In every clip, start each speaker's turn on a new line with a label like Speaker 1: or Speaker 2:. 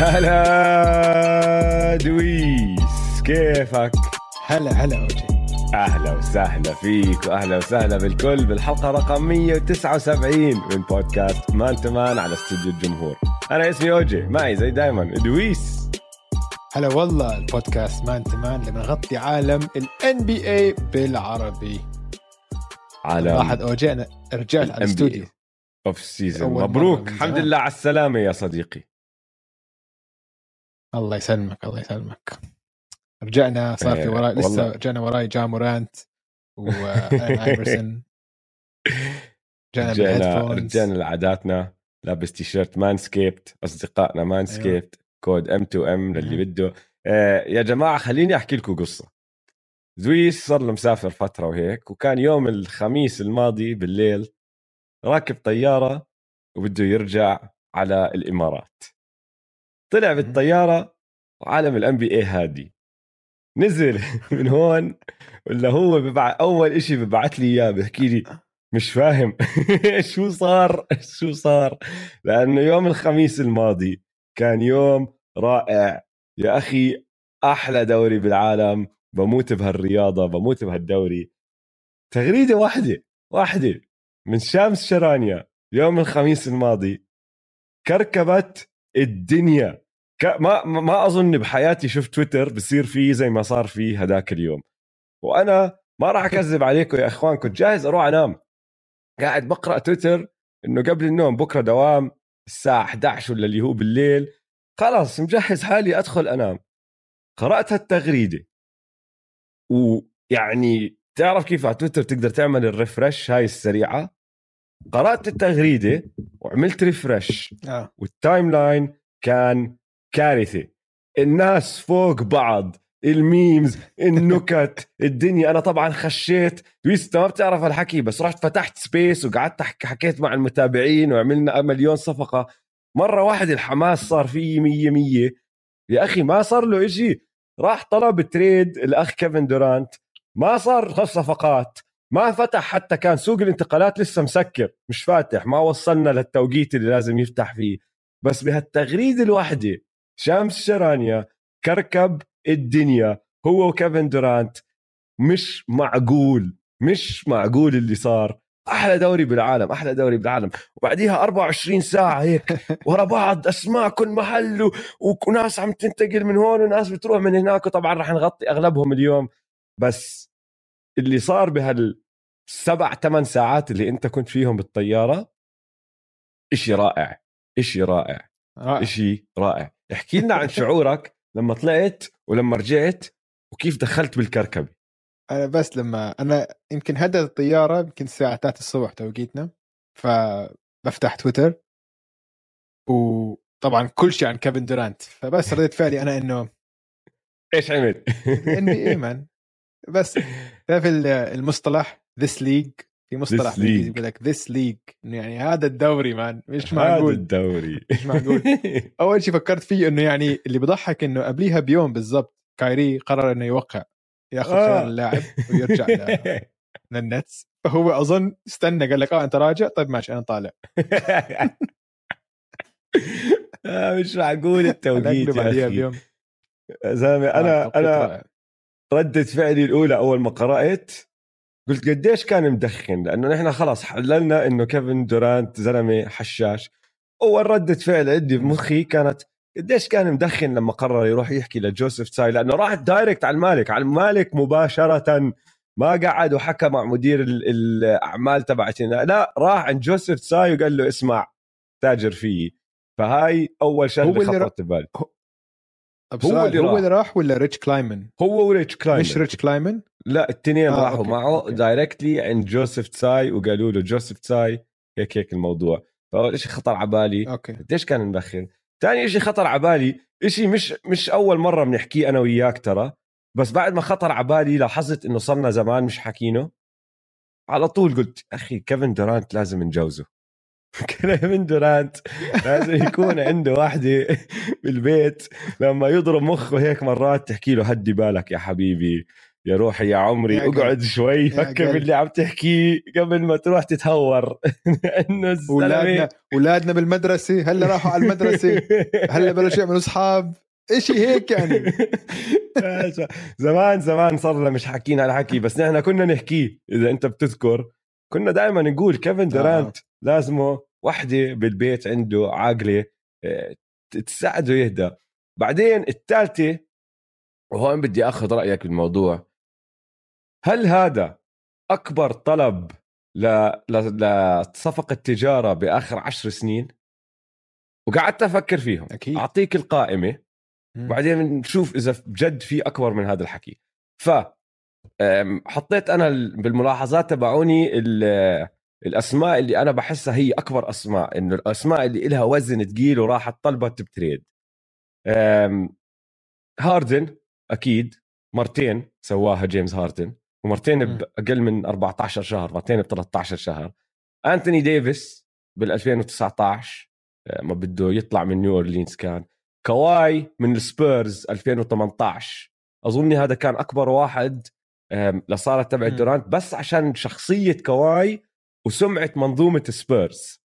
Speaker 1: هلا دويس كيفك؟
Speaker 2: هلا هلا أوجي.
Speaker 1: أهلا وسهلا فيك وأهلا وسهلا بالكل بالحلقة رقم 179 من بودكاست مان تمان على استوديو الجمهور. أنا اسمي أوجي معي زي دايما دويس.
Speaker 2: هلا والله البودكاست مان تمان اللي بنغطي عالم ال NBA بالعربي.
Speaker 1: عالم
Speaker 2: واحد أوجي أنا رجعت على الاستوديو.
Speaker 1: اوف سيزون مبروك. الحمد. لله على السلامة يا صديقي.
Speaker 2: الله يسلمك الله يسلمك. رجعنا صار في
Speaker 1: إيه،
Speaker 2: وراي لسه
Speaker 1: والله.
Speaker 2: رجعنا وراي جا مورانت وان آيفرسون. رجعنا
Speaker 1: رجعنا رجعنا لعاداتنا لابس تيشيرت مان سكيبت أصدقائنا مان سكيبت كود ام تو ام للي
Speaker 2: مهم.
Speaker 1: بده. آه يا جماعة خليني أحكي لكم قصة. زويس صار له مسافر فترة وهيك وكان يوم الخميس الماضي بالليل راكب طيارة وبده يرجع على الإمارات. طلع بالطيارة وعالم الان بي اي هادي. نزل من هون ولا هو ببع... أول إشي ببعث لي إياه بحكي لي مش فاهم. شو صار؟ شو صار؟ لأنه يوم الخميس الماضي كان يوم رائع. يا أخي أحلى دوري بالعالم. بموت بهالرياضة بموت بهالدوري. تغريدة واحدة واحدة من شامس شرانيا يوم الخميس الماضي كركبت الدنيا. ك... ما ما- ما أظن بحياتي شفت تويتر بصير فيه زي ما صار فيه هداك اليوم. وأنا ما راح أكذب عليكم يا إخوان كنت جاهز أروح أنام. قاعد بقرأ تويتر إنه قبل النوم بكرة دوام الساعة 11 ولا اللي هو بالليل. خلاص مجهز حالي أدخل أنام. قرأت هالتغريدة. ويعني تعرف كيف على تويتر تقدر تعمل ال refresh هاي السريعة؟ قرأت التغريدة وعملت refresh
Speaker 2: آه.
Speaker 1: وال timeline كان كارثة. الناس فوق بعض ال memes النكت الدنيا. أنا طبعا خشيت. دويس أنت ما بتعرف هالحكي بس رحت فتحت space وقعدت حكيت مع المتابعين وعملنا مليون صفقة. مرة واحدة الحماس صار فيه مية مية. يا أخي ما صار له إشي. راح طلب تريد الأخ كيفن دورانت. ما صار صفقات. ما فتح حتى كان سوق الانتقالات لسه مسكر مش فاتح ما وصلنا للتوقيت اللي لازم يفتح فيه. بس بهالتغريده الواحده شامس شرانيا كركب الدنيا هو وكيفن دورانت مش معقول مش معقول اللي صار. أحلى دوري بالعالم أحلى دوري بالعالم. وبعديها 24 ساعة هيك ورا بعض أسماء كل محل وناس عم تنتقل من هون وناس بتروح من هناك وطبعا رح نغطي أغلبهم اليوم. بس اللي صار بهالسبع ثمان ساعات اللي انت كنت فيهم بالطيارة إشي رائع إشي رائع
Speaker 2: رائع.
Speaker 1: إشي رائع. احكي لنا عن شعورك لما طلعت ولما رجعت وكيف دخلت بالكركبة.
Speaker 2: أنا بس لما أنا يمكن هدت الطيارة يمكن الساعة 3 الصبح توقيتنا فبفتح تويتر. وطبعا كل شيء عن كيفن دورانت فبس ردة فعلي أنا إنه
Speaker 1: إيش عمل
Speaker 2: NBA man بس. تعرف ال- المصطلح this league في مصطلح. يقول لك this league يعني هذا الدوري man مش
Speaker 1: هذا
Speaker 2: معقول.
Speaker 1: الدوري.
Speaker 2: مش معقول. أول شيء فكرت فيه إنه يعني اللي بضحك إنه قبليها بيوم بالضبط كايري قرر إنه يوقع ياخذ
Speaker 1: آه.
Speaker 2: خيار اللاعب ويرجع للنتس. فهو أظن استنى قال لك آه أنت راجع؟ طيب ماشي أنا طالع.
Speaker 1: آه، مش معقول التوقيت يا أخي.
Speaker 2: بيوم.
Speaker 1: زلمة
Speaker 2: آه،
Speaker 1: أنا
Speaker 2: أنا.
Speaker 1: ردة فعلي الأولى أول ما قرأت قلت قديش كان مدخن؟ لأنه نحن خلاص حللنا إنه كيفن دورانت زلمة حشاش. أول ردة فعل عندي بمخي كانت قديش كان مدخن لما قرر يروح يحكي لجوزيف تساي لأنه راح direct على المالك على المالك مباشرة ما قعد وحكى مع مدير ال- الأعمال تبعتنا لا راح عند جوزيف تساي وقال له اسمع تاجر فيي. فهاي
Speaker 2: أول شغلة
Speaker 1: خطرت ببالي هو اللي
Speaker 2: هو
Speaker 1: راح.
Speaker 2: اللي راح ولا ريتش كلايمن؟
Speaker 1: هو وريتش كلايمن
Speaker 2: مش ريتش كلايمن؟
Speaker 1: لا التنين
Speaker 2: آه،
Speaker 1: راحوا
Speaker 2: okay،
Speaker 1: معه. directly عند جوزيف تساي وقالوا له جوزيف تساي هيك هيك الموضوع. فأول شيء خطر على بالي.
Speaker 2: أوكي.
Speaker 1: قديش كان مدخن ثاني شيء خطر على بالي. شيء مش مش أول مرة بنحكيه أنا وياك ترى. بس بعد ما خطر على بالي لاحظت إنه صرنا زمان مش حكينه. على طول قلت أخي كيفن دورانت لازم نجوزه. كيفن دورانت. لازم يكون عنده واحدة بالبيت لما يضرب مخه هيك مرات تحكي له هدي بالك يا حبيبي يا روحي يا عمري
Speaker 2: يا
Speaker 1: اقعد شوي فكر. باللي عم تحكيه قبل ما تروح تتهور. إنه
Speaker 2: اولادنا أولادنا بالمدرسة هلا راحوا على المدرسة. هلا بلشوا يعملوا أصحاب. إشي هيك يعني.
Speaker 1: زمان زمان صار لنا مش حاكينا على حكي بس نحن كنا نحكيه إذا أنت بتذكر كنا دائما نقول كيفن دورانت لازمه وحدة بالبيت عنده عاقلة آه، تساعده يهدى. بعدين الثالثه وهون بدي آخذ رأيك بالموضوع. هل هذا أكبر طلب ل... ل... لصفقة تجاره بآخر عشر سنين؟ وقعدت أفكر فيهم. أكيد. أعطيك
Speaker 2: القائمة.
Speaker 1: وبعدين نشوف إذا بجد في أكبر من هذا الحكي. ف حطيت أنا ال- بالملاحظات تبعوني ال- الأسماء اللي أنا بحسها هي أكبر أسماء إنه الأسماء اللي إلها وزن ثقيل وراحت طلبت بتريد هاردن أكيد مرتين سواها جيمس هاردن ومرتين. بأقل من 14 شهر مرتين ب 13 شهر أنتوني ديفيس بال 2019 أه، ما بده يطلع من نيو أورلينز كان كواي من السبيرز 2018 اظني هذا كان أكبر واحد أم، لصارة تبع. دورانت بس عشان شخصية كواي وسمعه منظومة سبيرز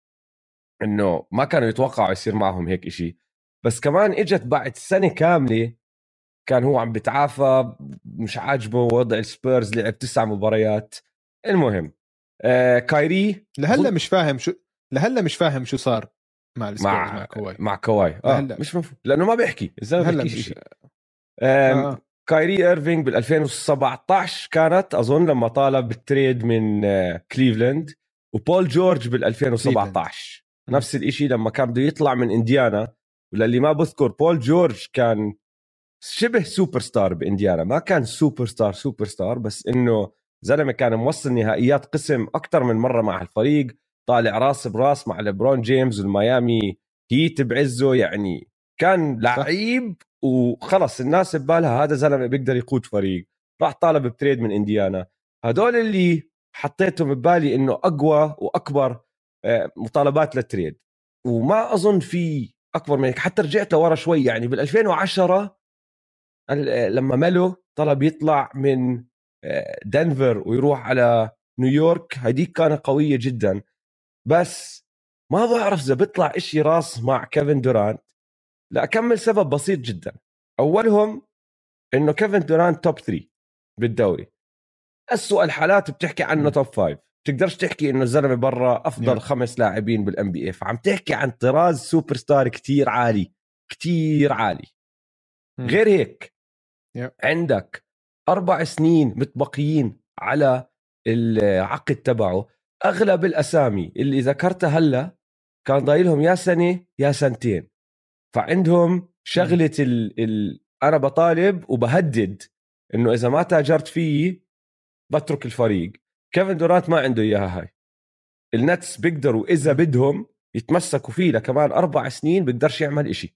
Speaker 1: إنه ما كانوا يتوقعوا يصير معهم هيك إشي. بس كمان إجت بعد سنة كاملة كان هو عم بتعافى مش عاجبه وضع السبيرز لعب تسع مباريات. المهم آه كايري
Speaker 2: لهلا مش فاهم شو لهلا مش فاهم شو صار مع السبيرز مع,
Speaker 1: مع
Speaker 2: كواي
Speaker 1: مع كواي آه
Speaker 2: لهلا.
Speaker 1: مش مفهوم. لأنه ما بيحكي الزلمه
Speaker 2: هلا
Speaker 1: بيحكيش
Speaker 2: مش
Speaker 1: شيء آم،
Speaker 2: آه.
Speaker 1: كايري إيرفينج بال 2017 كانت أظن لما طالب بال trade من آه، كليفلاند. وبول جورج بال 2017
Speaker 2: مم.
Speaker 1: نفس الشيء لما كان بده يطلع من إنديانا وللي ما بذكر بول جورج كان شبه سوبر ستار بإنديانا. ما كان superstar superstar بس إنه زلمة كان موصل نهائيات قسم أكثر من مرة مع الفريق طالع راس براس مع ليبرون جيمس والميامي هيت بعزه يعني كان لعيب وخلص الناس ببالها هذا زلمة بيقدر يقود فريق. راح طالب ب trade من إنديانا. هدول اللي حطيتهم ببالي إنه أقوى وأكبر آه، مطالبات للتريد. وما أظن في أكبر من هيك. حتى رجعت لورا شوي يعني بال 2010 ال- لما ميلو طلب يطلع من آه، دنفر ويروح على نيويورك. هديك كانت قوية جدا. بس ما بعرف إذا بيطلع إشي راس مع كيفن دورانت. لاكمل سبب بسيط جدا. أولهم إنه كيفن دورانت توب 3 بالدوري. أسوأ الحالات بتحكي عنه. top 5 بتقدرش تحكي إنه الزلمة برا أفضل
Speaker 2: نعم.
Speaker 1: خمس لاعبين بال NBA فعم تحكي عن طراز سوبر ستار كتير عالي كتير عالي
Speaker 2: مم.
Speaker 1: غير هيك
Speaker 2: yep.
Speaker 1: عندك أربع سنين متبقيين على العقد تبعه أغلب الأسامي اللي ذكرتها هلا كان ضايلهم يا سنة يا سنتين فعندهم شغلة ال... ال... أنا بطالب وبهدد إنه إذا ما تاجرت فيه بترك الفريق. كيفن دورانت ما عنده إياها هاي. النتس بيقدروا إذا بدهم يتمسكوا فيه لكمان أربع سنين بيقدرش يعمل إشي.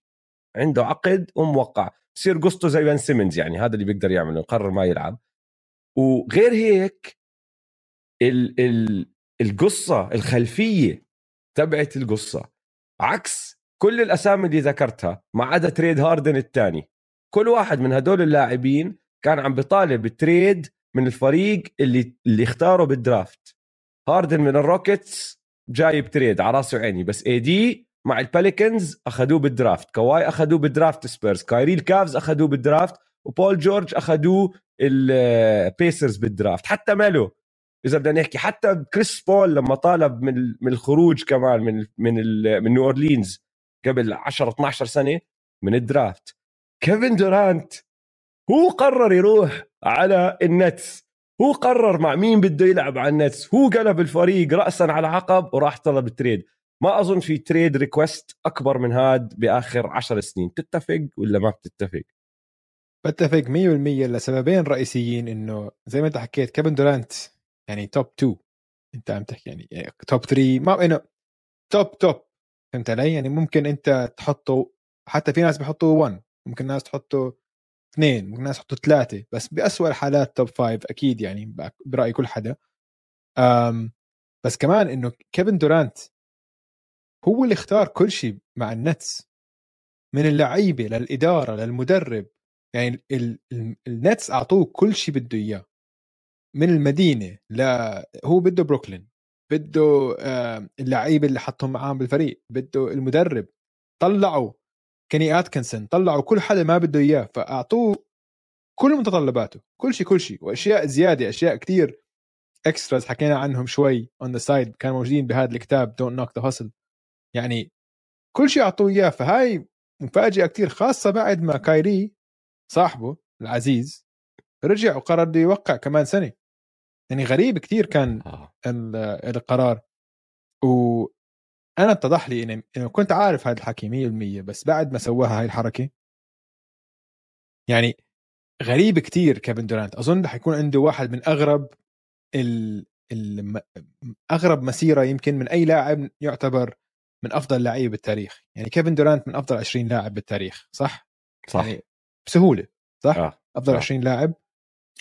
Speaker 1: عنده عقد وموقع. بصير قصته زي بن سيمنز يعني هذا اللي بيقدر يعمله يقرر ما يلعب. وغير هيك ال ال القصة الخلفية تبعت القصة. عكس كل الأسامي اللي ذكرتها ما عدا trade هاردن الثاني. كل واحد من هدول اللاعبين كان عم بيطالب بال trade من الفريق اللي اللي اختاره بال draft. هاردن من الروكيتس جايب trade على راسي وعيني بس AD مع البيليكنز أخذوه بالدرافت. كواي أخذوه بال draft سبيرز. كايري الكافز أخذوه بال draft وبول جورج أخذوه البيسرز بال draft. حتى ميلو إذا بدنا نحكي. حتى كريس بول لما طالب من من الخروج كمان من من من نيو أورلينز قبل 10 12 سنة من ال draft. كيفن دورانت هو قرر يروح على النتس. هو قرر مع مين بده يلعب على النتس. هو قلب الفريق راسا على عقب وراح طلب trade. ما أظن في trade request أكبر من هاد بآخر عشر سنين. تتفق ولا ما بتتفق؟
Speaker 2: بتفق 100% لسببين رئيسيين إنه زي ما أنت حكيت كيفن دورانت يعني top 2 أنت عم تحكي يعني top 3 ما إنه top top فهمت علي؟ يعني ممكن أنت تحطه حتى في ناس بيحطوا 1 ممكن ناس تحطه اثنين ممكن ناس تحطوا ثلاثة بس بأسوأ الحالات top 5 أكيد يعني برأي كل حدا. أم بس كمان إنه كيفن دورانت هو اللي اختار كل شيء مع النتس من اللعيبة للإدارة للمدرب. يعني ال- ال- النتس أعطوه كل شيء بده إياه. من المدينة لا هو بده بروكلين بده اللعيبة اللي حطهم معاه بالفريق بده المدرب. طلعوا كيني اتكنسون طلعوا كل حدا ما بده إياه فأعطوه كل متطلباته كل شيء كل شيء وأشياء زيادة أشياء كتير extras حكينا عنهم شوي on the side كانوا موجودين بهذا الكتاب don't knock the hustle يعني كل شيء أعطوه إياه فهاي مفاجأة كتير خاصة بعد ما كايري صاحبه العزيز رجع وقرر بده يوقع كمان سنة. يعني غريب كتير كان
Speaker 1: آه.
Speaker 2: ال- وأنا اتضح لي إنه كنت عارف هذا الحكي 100% بس بعد ما سواها هاي الحركة يعني غريب كتير كيفن دورانت. أظن رح يكون عنده واحد من أغرب ال... ال... أغرب مسيرة يمكن من أي لاعب يعتبر من أفضل لعيبه بالتاريخ. يعني كيفن دورانت من أفضل 20 لاعب بالتاريخ صح؟
Speaker 1: صح.
Speaker 2: يعني بسهولة صح؟
Speaker 1: آه.
Speaker 2: أفضل
Speaker 1: آه.
Speaker 2: 20 لاعب.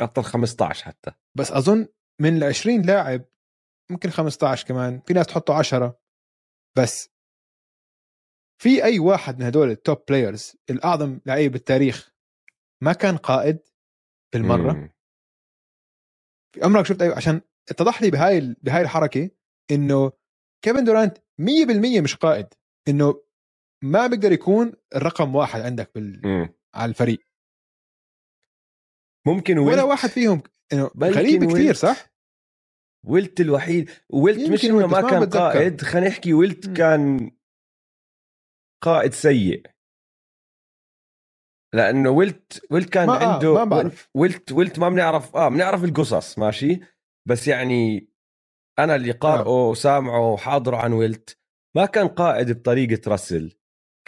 Speaker 1: أفضل 15 حتى.
Speaker 2: بس أظن من ال 20 لاعب ممكن 15 كمان في ناس تحطه 10 بس في أي واحد من هدول ال top players الأعظم لعيب بالتاريخ ما كان قائد بالمرة
Speaker 1: مم.
Speaker 2: في عمرك شفت أي عشان اتضح لي بهاي بهاي الحركة إنه كيفن دورانت 100% مش قائد إنه ما بيقدر يكون الرقم واحد عندك بال...
Speaker 1: مم.
Speaker 2: على الفريق
Speaker 1: ممكن
Speaker 2: ولا
Speaker 1: ويلت
Speaker 2: واحد فيهم
Speaker 1: إنه
Speaker 2: غريب كثير. صح؟
Speaker 1: ويلت الوحيد ويلت مش
Speaker 2: إنه
Speaker 1: ما كان
Speaker 2: بتذكر.
Speaker 1: قائد خلينا نحكي ويلت
Speaker 2: مم.
Speaker 1: كان قائد سيء لأنه ويلت ويلت كان
Speaker 2: ما- آه،
Speaker 1: عنده
Speaker 2: ما بعرف.
Speaker 1: ويلت ويلت ما بنعرف آه بنعرف القصص ماشي بس يعني أنا اللي قارئه وسامعه وحاضره عن ويلت ما كان قائد بطريقة راسل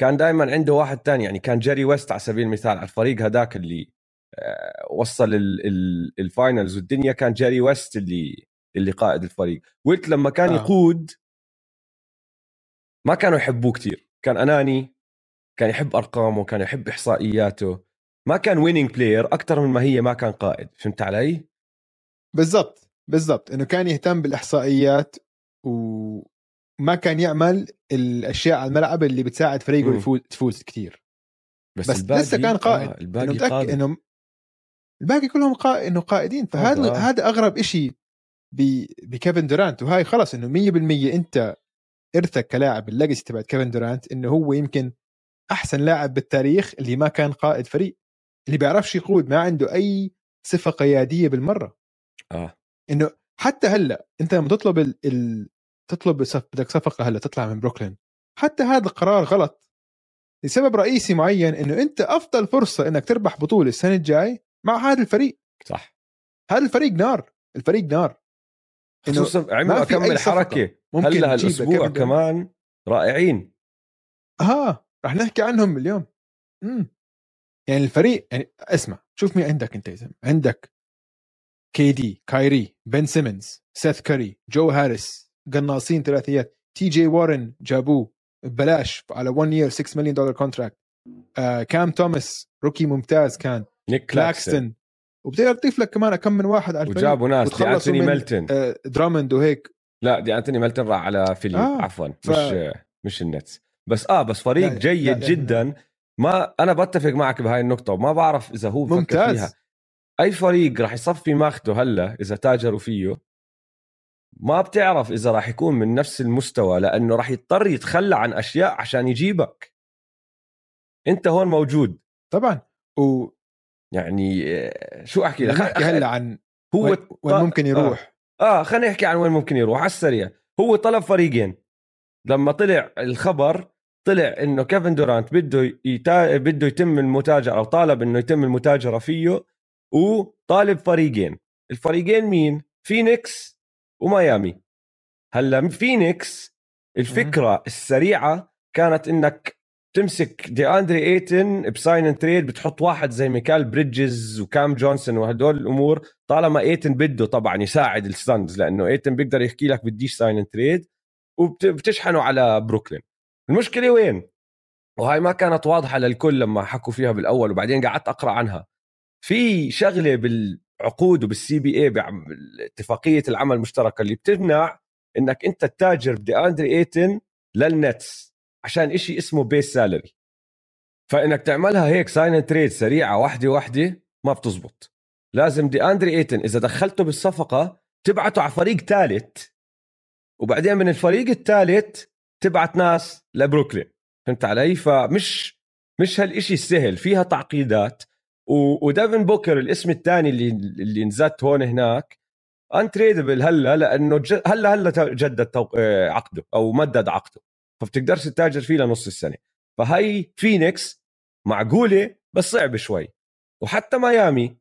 Speaker 1: كان دائما عنده واحد تاني يعني كان جيري ويست على سبيل المثال على الفريق هذاك اللي آه، وصل ال- ال- ال finals والدنيا كان جيري ويست اللي اللي قائد الفريق. ويلت لما كان
Speaker 2: آه.
Speaker 1: يقود ما كانوا يحبوه كتير. كان أناني كان يحب أرقامه كان يحب إحصائياته. ما كان ويننج بلاير أكثر من ما هي ما كان قائد. فهمت علي؟
Speaker 2: بالضبط بالضبط. إنه كان يهتم بالإحصائيات وما كان يعمل الأشياء على الملعب اللي بتساعد فريقه. يفوز تفوز كثير
Speaker 1: بس,
Speaker 2: بس
Speaker 1: الباقي
Speaker 2: لسه كان قائد.
Speaker 1: آه
Speaker 2: إنه
Speaker 1: الباقي
Speaker 2: متأكد
Speaker 1: قائد
Speaker 2: إنه الباقي كلهم قائد إنه قائدين. فهذا
Speaker 1: هذا، آه.
Speaker 2: هذا أغرب شيء بكيفن دورانت. وهاي خلص إنه 100% أنت إرثك كلاعب الليجسي تبعت كيفن دورانت إنه هو يمكن أحسن لاعب بالتاريخ اللي ما كان قائد فريق. اللي بيعرفش يقود ما عنده أي صفة قيادية بالمرة.
Speaker 1: آه.
Speaker 2: إنه حتى هلأ أنت لما تطلب ال... ال... تطلب. بدك صفقة هلأ تطلع من بروكلين. حتى هذا القرار غلط. لسبب رئيسي معين إنه أنت أفضل فرصة إنك تربح بطولة السنة الجاي مع هذا الفريق.
Speaker 1: صح.
Speaker 2: هذا الفريق نار. الفريق نار.
Speaker 1: خصوصا عملوا
Speaker 2: صفقة.
Speaker 1: حركة.
Speaker 2: ممكن
Speaker 1: هلا هالاسبوع. كمان رائعين.
Speaker 2: آه رح نحكي عنهم اليوم. امم يعني الفريق يعني اسمع شوف مين عندك أنت يا زلمة. عندك KD كايري بن سيمنز سيث كاري جو هاريس قناصين ثلاثيات تي جي وارن جابوه ببلاش على 1 year 6 مليون دولار contract آه كام توماس rookie ممتاز كان.
Speaker 1: نيك كلاكستن
Speaker 2: وبتقدر تضيف لك كمان كم من واحد على الفريق
Speaker 1: وجابوا ناس دي
Speaker 2: أنتوني
Speaker 1: ميلتون.
Speaker 2: آه دراموند وهيك.
Speaker 1: لا دي أنتوني ميلتون راح على فيلي
Speaker 2: آه،
Speaker 1: عفوا
Speaker 2: ف-
Speaker 1: مش مش النتس. بس آه بس فريق
Speaker 2: لا،
Speaker 1: جيد
Speaker 2: لا، لا،
Speaker 1: جدا. ما أنا بتفق معك بهاي النقطة وما بعرف إذا هو
Speaker 2: ممتاز.
Speaker 1: فيها. أي فريق راح يصفي ماخده هلا إذا تاجروا فيه ما بتعرف إذا راح يكون من نفس المستوى لأنه راح يضطر يتخلى عن أشياء عشان يجيبك. أنت هون موجود.
Speaker 2: طبعا. و
Speaker 1: يعني آه، شو أحكي؟ لك
Speaker 2: بدنا نحكي هلأ عن
Speaker 1: هو
Speaker 2: وين, وين
Speaker 1: ط-
Speaker 2: ممكن يروح.
Speaker 1: آه خلينا نحكي عن وين ممكن يروح على السريع. هو طلب فريقين. لما طلع الخبر طلع إنه كيفن دورانت بده يتا... بده يتم المتاجره أو طالب إنه يتم المتاجرة فيه وطالب فريقين. الفريقين مين؟ فينيكس وميامي. هلأ فينيكس الفكرة السريعة كانت إنك تمسك دي أندري إيتن ب sign and trade بتحط واحد زي ميكال بريدجز وكام جونسون وهدول الأمور. طالما إيتن بده طبعا يساعد السانز لأنه إيتن بيقدر يحكي لك بديش sign and trade وبتشحنه على بروكلين. المشكلة وين؟ وهاي ما كانت واضحة للكل لما حكوا فيها بالأول وبعدين قعدت أقرأ عنها. في شغلة بالعقود وبال CBA اتفاقية العمل المشتركة اللي بتمنع إنك أنت تتاجر بدي أندري إيتن للنتس. عشان إشي اسمه base salary فإنك تعملها هيك sign trade سريعة واحدة واحدة ما بتزبط. لازم دي اندري ايتن إذا دخلته بالصفقة تبعته على فريق ثالث وبعدين من الفريق الثالث تبعت ناس لبروكلين. فهمت علي؟ فمش مش هالشيء السهل فيها تعقيدات. وديفن بوكر الاسم الثاني اللي اللي نزت هون هناك untradable هلا لأنه هلا هلا جدد آه، عقده أو مدد عقده. فبتقدرش تتاجر فيه لنص السنة. فهي فينيكس معقولة بس صعب شوي. وحتى ميامي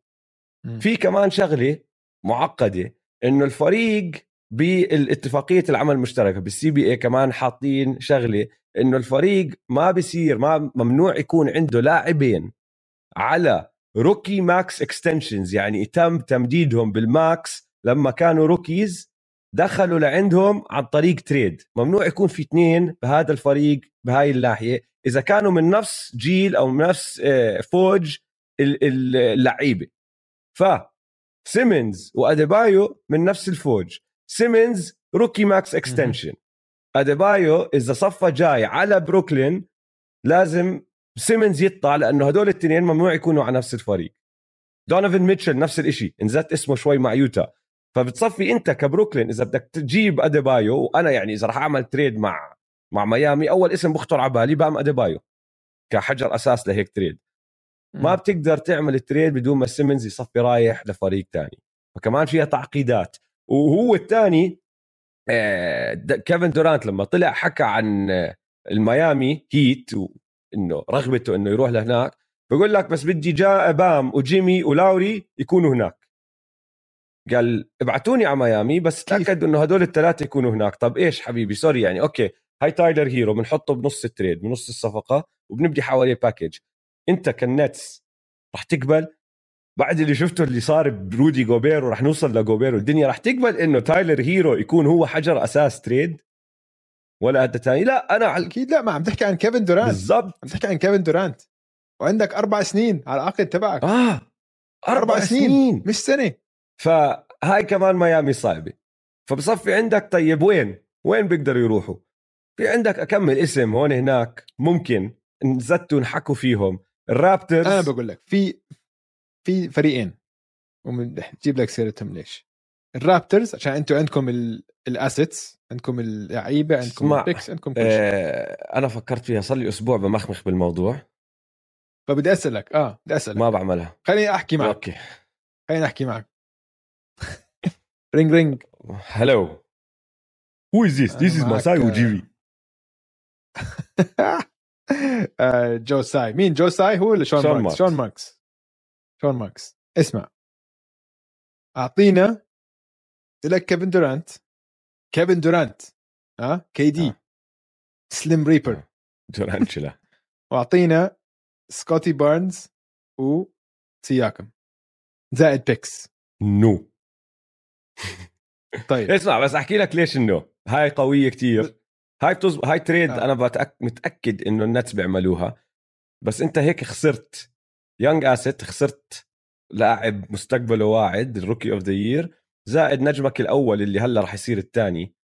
Speaker 1: في كمان شغلة معقدة إنه الفريق بالاتفاقية العمل المشتركة بال CBA كمان حاطين شغلة إنه الفريق ما بيصير ما ممنوع يكون عنده لاعبين على rookie max extensions يعني تم تمديدهم بال max لما كانوا rookies دخلوا لعندهم عن طريق trade. ممنوع يكون في اثنين بهذا الفريق بهاي الناحية. إذا كانوا من نفس جيل أو من نفس آه، فوج اللعيبة. ف سيمنز وأديبايو من نفس الفوج. سيمنز rookie max extension أديبايو إذا صفى جاي على بروكلين لازم سيمنز يطلع لأنه هدول الاثنين ممنوع يكونوا على نفس الفريق. دونيفن ميتشل نفس الشيء نزلت اسمه شوي مع يوتا. فبتصفي انت كبروكلين إذا بدك تجيب أديبايو وأنا يعني إذا راح أعمل trade مع مع ميامي أول اسم بخطر على بالي بام أديبايو كحجر أساس لهيك trade. ما بتقدر تعمل trade بدون ما سيمنز يصفي رايح لفريق تاني. فكمان فيها تعقيدات. وهو الثاني آه، كيفن دورانت لما طلع حكى عن الميامي هيت انه رغبته إنه يروح لهناك بقول لك بس بدي جاء بام وجيمي ولاوري يكونوا هناك. قال ابعتوني على ميامي بس تاكد إنه هدول الثلاثه يكونوا هناك. طب إيش حبيبي؟ sorry يعني okay. هاي تايلر هيرو بنحطه بنص ال trade بنص الصفقة وبنبدي حواليه package أنت كنتس رح تقبل بعد اللي شفته اللي صار برودي جوبير ورح نوصل لجوبير والدنيا رح تقبل إنه تايلر هيرو يكون هو حجر أساس trade؟ ولا انت ثاني لا
Speaker 2: أنا. أكيد لا ما عم تحكي عن كيفن دورانت.
Speaker 1: بالضبط.
Speaker 2: عم تحكي عن كيفن دورانت. وعندك أربع سنين على العقد تبعك.
Speaker 1: آه أربع, أربع سنين. سنين.
Speaker 2: مش سنة.
Speaker 1: فهاي كمان ميامي صعبة. فبصفي عندك طيب وين؟ وين بيقدروا يروحوا؟ في عندك أكمل اسم هون هناك ممكن نزتوا نحكوا فيهم. الرابترز
Speaker 2: أنا بقول لك في في فريقين. وبنجيب لك سيرتهم ليش. الرابترز عشان أنتم عندكم ال assets عندكم اللعيبة عندكم ال picks عندكم كل شيء.
Speaker 1: آه أنا فكرت فيها صار لي أسبوع بمخمخ بالموضوع.
Speaker 2: فبدي أسألك آه بدي أسألك.
Speaker 1: ما بعملها.
Speaker 2: خليني أحكي معك.
Speaker 1: okay.
Speaker 2: خليني أحكي معك. ring ring
Speaker 1: hello who is this this is ماساي وجيبي
Speaker 2: جو ساي مين جو ساي هو ولا شون, شون ماركس شون ماركس شون ماركس اسمع اعطينا لك كيفن دورانت كيفن دورانت ها KD Slim Reaper
Speaker 1: Durantula
Speaker 2: واعطينا سكوتي بارنز وسياكم زائد picks
Speaker 1: no
Speaker 2: طيب.
Speaker 1: اسمع بس أحكي لك ليش إنه هاي قوية كتير. هاي بتزب... هاي trade آه. أنا بتأك... متأكد إنه النتس بيعملوها. بس أنت هيك خسرت. young asset خسرت لاعب مستقبله واعد ال rookie of the year زائد نجمك الأول اللي هلأ راح يصير الثاني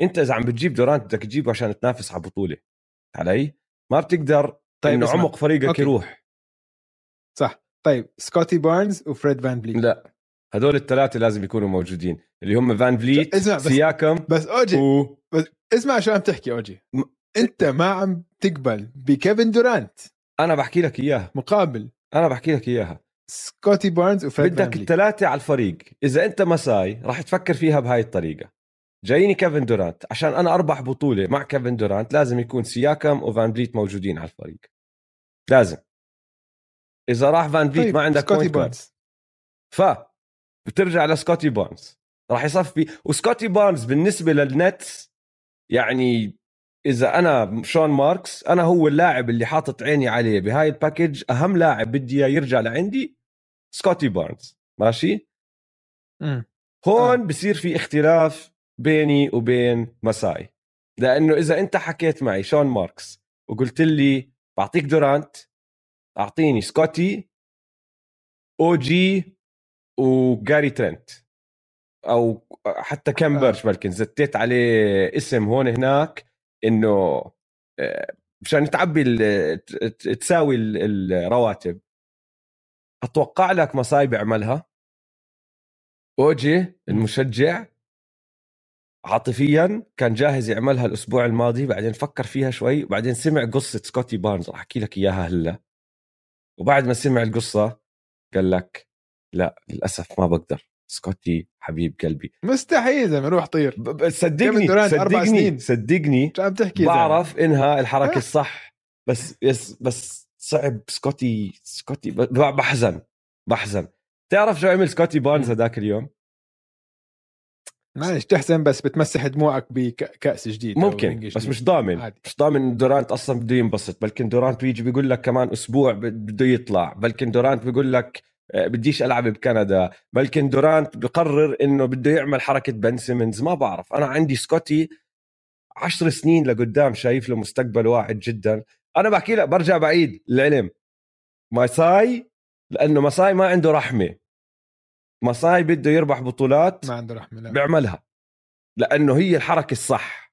Speaker 1: أنت إذا عم بتجيب دورانت بدك تجيبه عشان تنافس على بطوله علي؟ ما بتقدر طيب إنه عمق فريقك okay. يروح.
Speaker 2: صح. طيب سكوتي بارنز وفريد فان بليت
Speaker 1: لا. هدول الثلاثه لازم يكونوا موجودين اللي هم فان فليت إسمع بس سياكم
Speaker 2: بس أوجي و... بس اسمع شو عم تحكي أوجي. م... أنت ما عم تقبل بكيفن دورانت.
Speaker 1: أنا بحكي لك إياها.
Speaker 2: مقابل.
Speaker 1: أنا بحكي لك إياها.
Speaker 2: سكوتي بارنز وفريد
Speaker 1: بدك الثلاثه على الفريق. إذا أنت مساي راح تفكر فيها بهاي الطريقة. جاييني كيفن دورانت. عشان أنا أربح بطولة مع كيفن دورانت لازم يكون سياكم وفان بليت موجودين على الفريق. لازم. إذا راح فان بليت طيب. ما عندك سكوتي بارنز. ف بترجع لسكوتي بارنز. راح يصفي. وسكوتي بارنز بالنسبة للنتس يعني إذا أنا شون ماركس أنا هو اللاعب اللي حاطط عيني عليه بهاي ال package أهم لاعب بدي يرجع لعندي سكوتي بارنز. ماشي؟
Speaker 2: م.
Speaker 1: هون آه. بصير في اختلاف بيني وبين مساي. لأنه إذا أنت حكيت معي شون ماركس وقلت لي بعطيك دورانت أعطيني سكوتي أو جي وجاري ترنت أو حتى كم برش آه. بلكن. زتيت عليه اسم هون هناك إنه آه، مشان تعبي تساوي ال- الرواتب. أتوقع لك مصاي بيعملها أوجي المشجع عاطفيا كان جاهز يعملها الأسبوع الماضي. بعدين فكر فيها شوي. وبعدين سمع قصة سكوتي بارنز. راح أحكي لك إياها هلا. وبعد ما سمع القصة قال لك لا للأسف ما بقدر سكوتي حبيب قلبي
Speaker 2: مستحيل زلمة روح طير
Speaker 1: صدقني صدقني. صدقني
Speaker 2: عم تحكي؟
Speaker 1: بعرف إنها الحركة
Speaker 2: آه.
Speaker 1: الصح بس بس بس صعب سكوتي سكوتي بحزن بحزن تعرف شو عمل سكوتي بارنز هذاك اليوم
Speaker 2: معلش تحزن بس بتمسح دموعك بكأس جديد
Speaker 1: ممكن بس
Speaker 2: جديد.
Speaker 1: مش ضامن
Speaker 2: عادي.
Speaker 1: مش ضامن دورانت أصلا بده ينبسط بلكن دورانت بيجي بيقول لك كمان أسبوع بده يطلع بلكن دورانت بيقول لك بديش ألعب بكندا. بلكن دورانت بقرر إنه بده يعمل حركة بن سيمنز. ما بعرف. أنا عندي سكوتي عشر سنين لقدام شايف له مستقبل واعد جدا. أنا بحكي لك برجع بعيد العم ماساي لأنه ماساي ما عنده رحمة. ماساي بده يربح بطولات
Speaker 2: ما عنده رحمة لا.
Speaker 1: بيعملها لأنه هي الحركة الصح.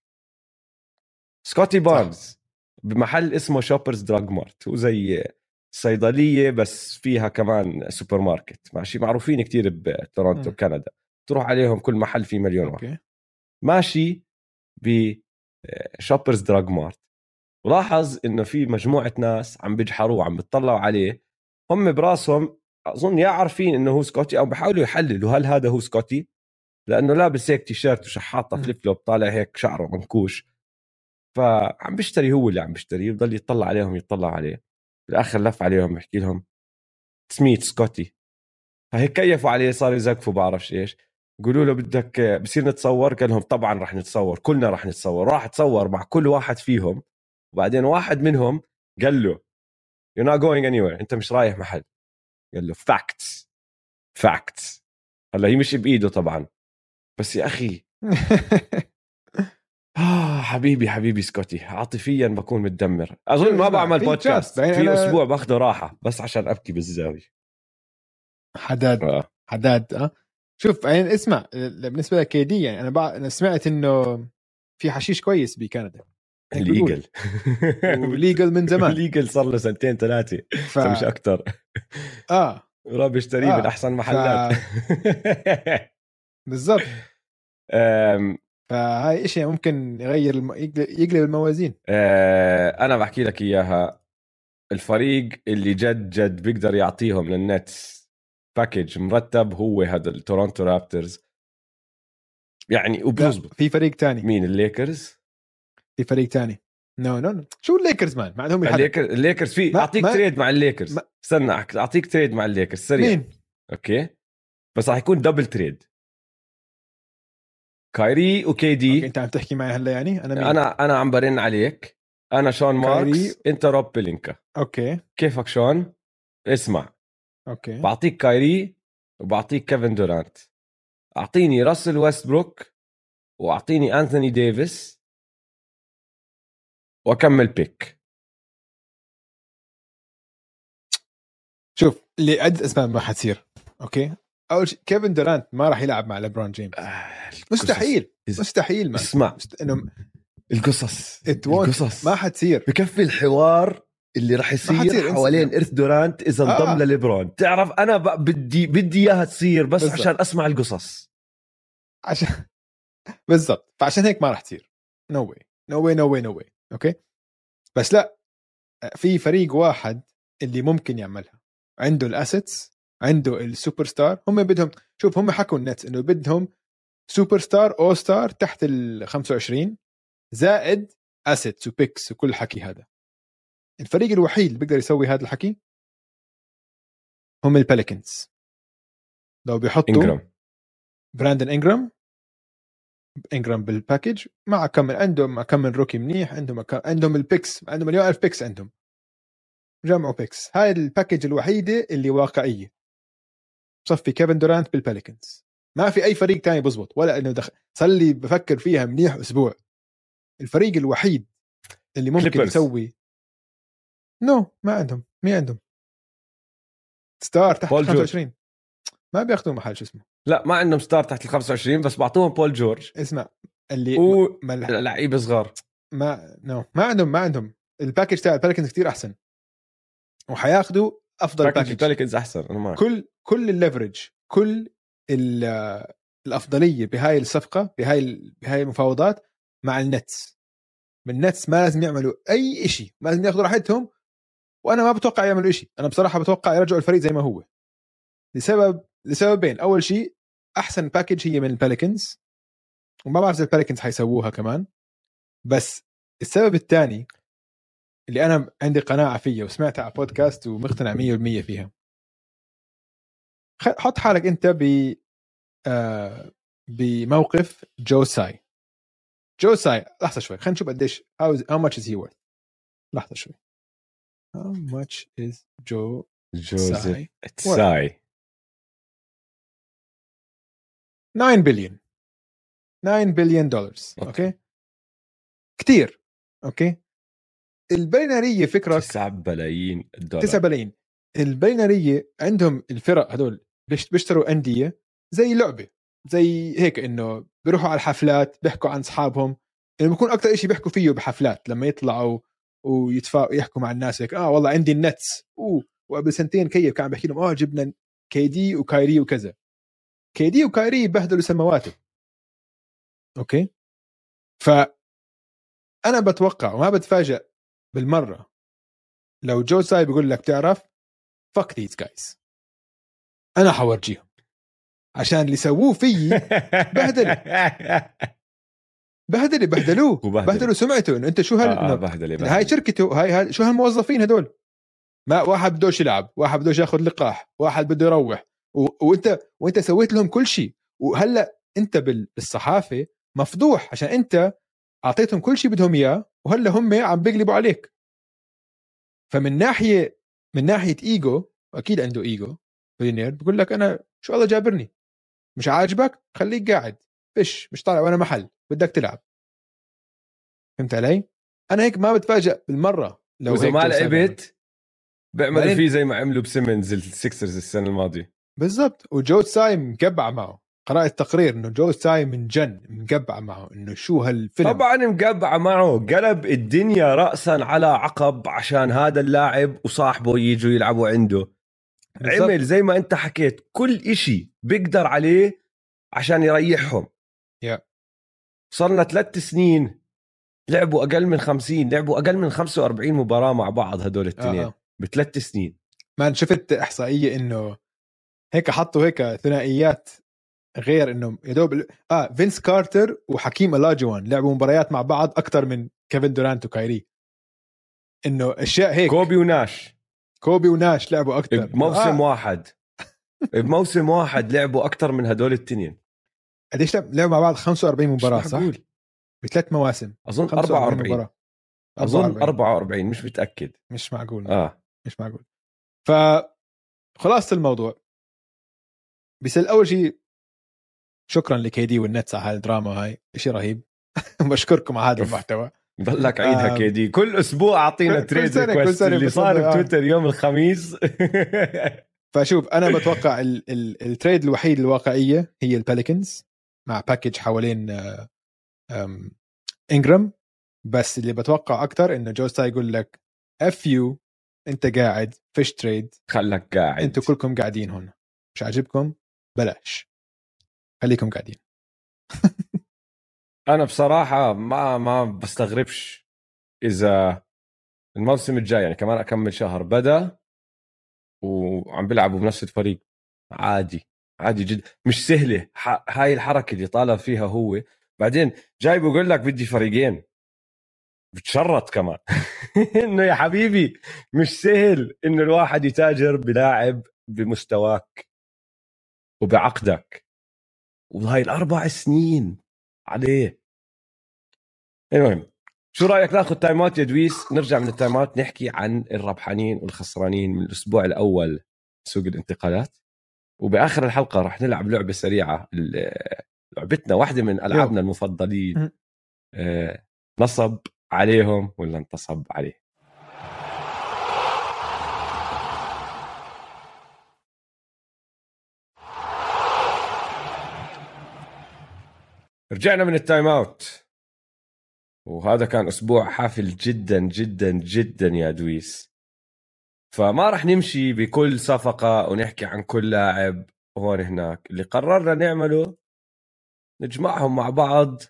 Speaker 1: سكوتي بارنز بمحل اسمه Shoppers Drug Mart هو زي صيدلية بس فيها كمان سوبر ماركت ماشي؟ معروفين كتير بتورونتو. كندا. تروح عليهم كل محل في مليون واحد.
Speaker 2: okay.
Speaker 1: ماشي ب Shoppers Drug Mart ولاحظ إنه في مجموعة ناس عم بيجحروه وعم بيطلعوا عليه. هم براسهم أظن يا عارفين إنه هو سكوتي أو بيحاولوا يحللوا هل هذا هو سكوتي لأنه لابس هيك تيشيرت
Speaker 2: وشحاطة.
Speaker 1: flip flop طالع هيك شعره منكوش. فعم بيشتري هو اللي عم بيشتريه وضل يطلع عليهم يطلع عليه. بالاخر لف عليهم بحكي لهم سميت سكوتي. فهيك كيفوا عليه صار يزقفوا بعرفش إيش. قولوا له بدك بصير نتصور؟ قال لهم طبعا رح نتصور كلنا رح نتصور. راح تصور مع كل واحد فيهم وبعدين واحد منهم قال له you're not going anywhere أنت مش رايح محل. قال له facts facts. هلأ هي مش بإيده طبعا. بس يا أخي آه حبيبي حبيبي سكوتي عاطفيا بكون متدمر. أظن ما بعمل بودكاست.
Speaker 2: بعدين
Speaker 1: في
Speaker 2: أنا-
Speaker 1: أسبوع باخده راحة بس عشان أبكي بالزاوية.
Speaker 2: حداد
Speaker 1: آه.
Speaker 2: حداد آه. شوف يعني اسمع بالنسبة لك KD يعني أنا بع... أنا سمعت إنه في حشيش كويس بكندا. بيقول.
Speaker 1: ال
Speaker 2: legal و legal من زمان.
Speaker 1: ال legal صار له سنتين ثلاثة
Speaker 2: ف...
Speaker 1: مش أكثر
Speaker 2: آه.
Speaker 1: وراح بيشتريه
Speaker 2: آه.
Speaker 1: من احسن محلات.
Speaker 2: بالضبط.
Speaker 1: أم،
Speaker 2: فهاي شيء ممكن يغير الم... يقلب الموازين.
Speaker 1: آه، أنا بحكي لك إياها. الفريق اللي جد جد بيقدر يعطيهم لل Nets package مرتب هو هذا ال Toronto Raptors
Speaker 2: يعني
Speaker 1: وبيزبط
Speaker 2: في فريق تاني.
Speaker 1: مين الليكرز؟
Speaker 2: في فريق تاني. no no شو ال Lakers man؟ ما عندهم
Speaker 1: الليكرز الليكرز في أعطيك
Speaker 2: ما-
Speaker 1: trade مع الليكرز.
Speaker 2: ما-
Speaker 1: استنى أعطيك trade مع الليكرز سريع.
Speaker 2: مين؟
Speaker 1: okay؟ بس راح يكون double trade كايري
Speaker 2: و
Speaker 1: KD.
Speaker 2: أنت عم تحكي معي هلا يعني؟ أنا مين؟
Speaker 1: أنا أنا عم برن عليك. أنا شون
Speaker 2: كايري.
Speaker 1: ماركس أنت روب بلينكا
Speaker 2: okay.
Speaker 1: كيفك شون؟ اسمع.
Speaker 2: okay.
Speaker 1: بعطيك كايري وبعطيك كيفن دورانت. أعطيني راسل ويستبروك وأعطيني أنثوني ديفيس وأكم pick.
Speaker 2: شوف عد اسباب ما حتصير okay؟ أول شيء كيفن دورانت ما راح يلعب مع ليبرون جيمس. مستحيل
Speaker 1: إذا-
Speaker 2: مستحيل ما.
Speaker 1: اسمع.
Speaker 2: مست... إنه
Speaker 1: القصص. القصص.
Speaker 2: ما حتصير
Speaker 1: بكفي الحوار اللي راح يصير. حوالين إرث دورانت إذا
Speaker 2: آه.
Speaker 1: انضم لليبرون. تعرف أنا بدي بدي إياها تصير بس
Speaker 2: بالضبط.
Speaker 1: عشان أسمع القصص.
Speaker 2: عشان بالضبط. فعشان هيك ما راح تصير. no way no way no way no way okay بس لا. في فريق واحد اللي ممكن يعملها. عنده ال assets. عنده السوبر ستار هم بدهم شوف هم حكوا ال Nets إنه بدهم سوبر ستار أو star تحت ال 25 زائد assets و picks وكل الحكي هذا. الفريق الوحيد اللي بيقدر يسوي هذا الحكي هم ال Pelicans لو بيحطوا
Speaker 1: انجرام
Speaker 2: براندن انجرام انجرام بال package مع كم عندهم كم من rookie منيح عندهم كم عندهم ال picks عندهم مليون ألف picks عندهم. جمعوا picks هاي ال package الوحيدة اللي واقعية. صفي كيفن دورانت بال Pelicans ما في أي فريق تاني بزبط ولا إنه دخل صار لي بفكر فيها منيح أسبوع. الفريق الوحيد اللي ممكن
Speaker 1: Clippers.
Speaker 2: يسوي no ما عندهم مين عندهم. star تحت
Speaker 1: بول جورج.
Speaker 2: 25 ما بياخذوا محل شو اسمه؟
Speaker 1: لا ما عندهم star تحت ال 25 بس بعطوهم بول جورج.
Speaker 2: اسمع اللي
Speaker 1: و لعيبة صغار.
Speaker 2: ما no ما عندهم ما عندهم. ال package تاع ال Pelicans كتير أحسن. وحياخدوا أفضل
Speaker 1: package
Speaker 2: package
Speaker 1: ال Pelicans أحسن أنا معك.
Speaker 2: كل كل ال leverage كل ال- الأفضلية بهاي الصفقة بهاي بهاي المفاوضات مع ال Nets. من ال Nets ما لازم يعملوا أي شيء ما لازم ياخذوا راحتهم وأنا ما بتوقع يعملوا شيء أنا بصراحة بتوقع يرجعوا الفريق زي ما هو. لسبب لسببين. أول شيء أحسن package هي من ال Pelicans وما بعرف إذا ال Pelicans حيسووها كمان. بس السبب الثاني اللي أنا عندي قناعة فيها وسمعتها على بودكاست ومقتنع 100% فيها. حط حالك انت ب آه بموقف جو ساي جو ساي لحظة شوي خلينا نشوف قديش how, how much is he worth لحظة شوي. How much is جو
Speaker 1: جوزيف
Speaker 2: ساي.
Speaker 1: تساي
Speaker 2: 9 بليون. 9 بليون دولار. okay. كثير okay؟ البليونارية فكرك
Speaker 1: 9 بلايين دولار.
Speaker 2: 9 بلايين. البليونارية عندهم الفرق هدول بيشتروا أندية زي لعبة زي هيك إنه بيروحوا على الحفلات بيحكوا عن أصحابهم انه بيكون أكثر شيء بيحكوا فيه بحفلات لما يطلعوا ويتفا يحكوا مع الناس هيك آه والله عندي ال Nets أوه وقبل سنتين كيف؟ كان بحكي لهم آه جبنا KD وكايري وكذا. KD وكايري بهدلوا سماواتهم okay؟ ف أنا بتوقع وما بتفاجئ بالمرة لو جو ساي بيقول لك تعرف fuck these guys أنا حورجيهم. عشان اللي سووه فيي بهدلة. بهدله بهدلوه. بهدلوا سمعته. انه انت شو هال
Speaker 1: آه بهدله
Speaker 2: إنه هاي شركته هاي, هاي شو هالموظفين هدول؟ ما واحد بدوش يلعب واحد بدوش ياخذ لقاح واحد بده يروح. و... وانت وانت سويت لهم كل شيء وهلأ انت بال- بالصحافة مفضوح عشان انت أعطيتهم كل شيء بدهم إياه وهلأ هم عم بيقلبوا عليك. فمن ناحيه من ناحية إيجو واكيد عنده ego. billionaire بقول لك أنا شو الله جابرني. مش عاجبك؟ خليك قاعد. فش مش طالع وأنا محل. بدك تلعب. فهمت علي؟ أنا هيك ما بتفاجئ بالمرة لو هيك
Speaker 1: ما. لعبت بيعملوا فيه زي ما عملوا بسيمونز السكسرز السنة الماضية.
Speaker 2: بالضبط. وجو تساي مقبع معه. قرأت تقرير إنه جو تساي من جن مقبع معه. إنه شو هالفيلم؟
Speaker 1: طبعا مقبعه معه. قلب الدنيا راسا على عقب عشان هذا اللاعب وصاحبه يجوا يلعبوا عنده.
Speaker 2: بالضبط.
Speaker 1: عمل زي ما انت حكيت كل إشي بيقدر عليه عشان يريحهم
Speaker 2: يا.
Speaker 1: صرنا ثلاث سنين لعبوا أقل من 50 لعبوا أقل من 45 مباراة مع بعض هدول الاثنين.
Speaker 2: آه.
Speaker 1: بثلاث سنين
Speaker 2: ما شفت إحصائية إنه هيك حطوا هيك ثنائيات غير إنه يا دوب آه فينس كارتر وحكيم ألاجوان لعبوا مباريات مع بعض أكثر من كيفن دورانت وكايري إنه أشياء هيك
Speaker 1: كوبي وناش
Speaker 2: كوبي وناش لعبوا أكثر
Speaker 1: بموسم
Speaker 2: آه.
Speaker 1: واحد. بموسم واحد لعبوا أكثر من هدول التنين.
Speaker 2: قديش لعب- لعبوا مع بعض 45 مباراه
Speaker 1: مش
Speaker 2: صح؟
Speaker 1: معقول.
Speaker 2: بثلاث مواسم.
Speaker 1: أظن
Speaker 2: 45
Speaker 1: 44
Speaker 2: مباراة.
Speaker 1: أظن
Speaker 2: 44.
Speaker 1: 44 مش متأكد.
Speaker 2: مش معقول.
Speaker 1: آه.
Speaker 2: مش معقول. ف خلاصة الموضوع. بيصير اول شيء شكرا لكيدي والنتس على هالدراما هاي. شيء رهيب. بشكركم على هذا. المحتوى.
Speaker 1: ضلك عيدها
Speaker 2: آم.
Speaker 1: كيدي كل
Speaker 2: أسبوع أعطينا
Speaker 1: trade
Speaker 2: request
Speaker 1: اللي صار
Speaker 2: آه.
Speaker 1: بتويتر يوم الخميس.
Speaker 2: فشوف أنا بتوقع ال ال ال trade الوحيد الواقعية هي البليكنز مع package حوالين آه، انجرام بس اللي بتوقع أكثر إنه جو تساي يقول لك F you أنت قاعد فيش trade
Speaker 1: خلك قاعد.
Speaker 2: أنتوا كلكم قاعدين هون مش عاجبكم؟ بلاش. خليكم قاعدين.
Speaker 1: أنا بصراحة ما ما بستغربش إذا الموسم الجاي يعني كمان أكمل شهر بدأ وعم بيلعبوا بنفس الفريق. عادي عادي جدا مش سهلة. هاي الحركة اللي طالب فيها هو. بعدين جاي بقول لك بدي فريقين. بتشرط كمان. إنه يا حبيبي مش سهل إنه الواحد يتاجر بلاعب بمستواك وبعقدك. وهاي الأربع سنين عليه. المهم شو رأيك ناخذ time out يا دويس؟ نرجع من ال time out نحكي عن الربحانين والخسرانين من الأسبوع الأول سوق الانتقالات. وبآخر الحلقة رح نلعب لعبة سريعة لعبتنا واحدة من ألعابنا المفضلين. آه، نصب عليهم ولا انتصب عليه؟ رجعنا من ال time out. وهذا كان أسبوع حافل جدا جدا جدا يا دويس. فما راح نمشي بكل صفقة ونحكي عن كل لاعب هون هناك. اللي قررنا نعمله نجمعهم مع بعض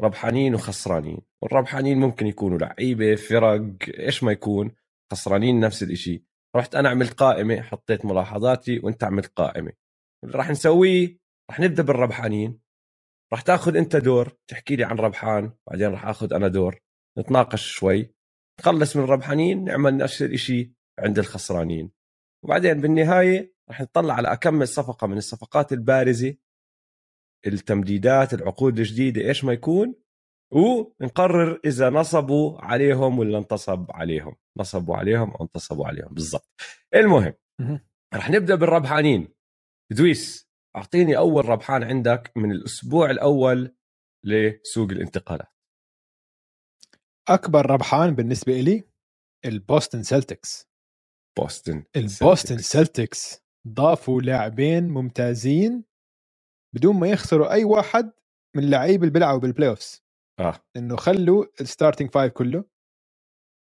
Speaker 1: ربحانين وخسرانين. والربحانين ممكن يكونوا لعيبة فرق إيش ما يكون خسرانين نفس الإشي. رحت أنا عملت قائمة حطيت ملاحظاتي وأنت عملت قائمة. اللي راح نسويه راح نبدأ بالربحانين. راح تاخذ انت دور تحكي لي عن ربحان بعدين راح آخذ أنا دور. نتناقش شوي. نخلص من الربحانين نعمل نفس الشيء عند الخسرانين. وبعدين بالنهاية راح نطلع على أكمل صفقة من الصفقات البارزة. التمديدات العقود الجديدة إيش ما يكون. ونقرر إذا نصبوا عليهم ولا انتصب عليهم. نصبوا عليهم أو انتصبوا عليهم بالضبط. المهم رح نبدأ بالربحانين. دويس. أعطيني أول ربحان عندك من الأسبوع الأول لسوق الانتقالات.
Speaker 2: أكبر ربحان بالنسبة لي البوستن سلتكس
Speaker 1: بوستن
Speaker 2: البوستن سلتكس ضافوا لاعبين ممتازين بدون ما يخسروا أي واحد من اللعيبه اللي بيلعبوا بال playoffs
Speaker 1: آه.
Speaker 2: إنه خلوا ال starting five كله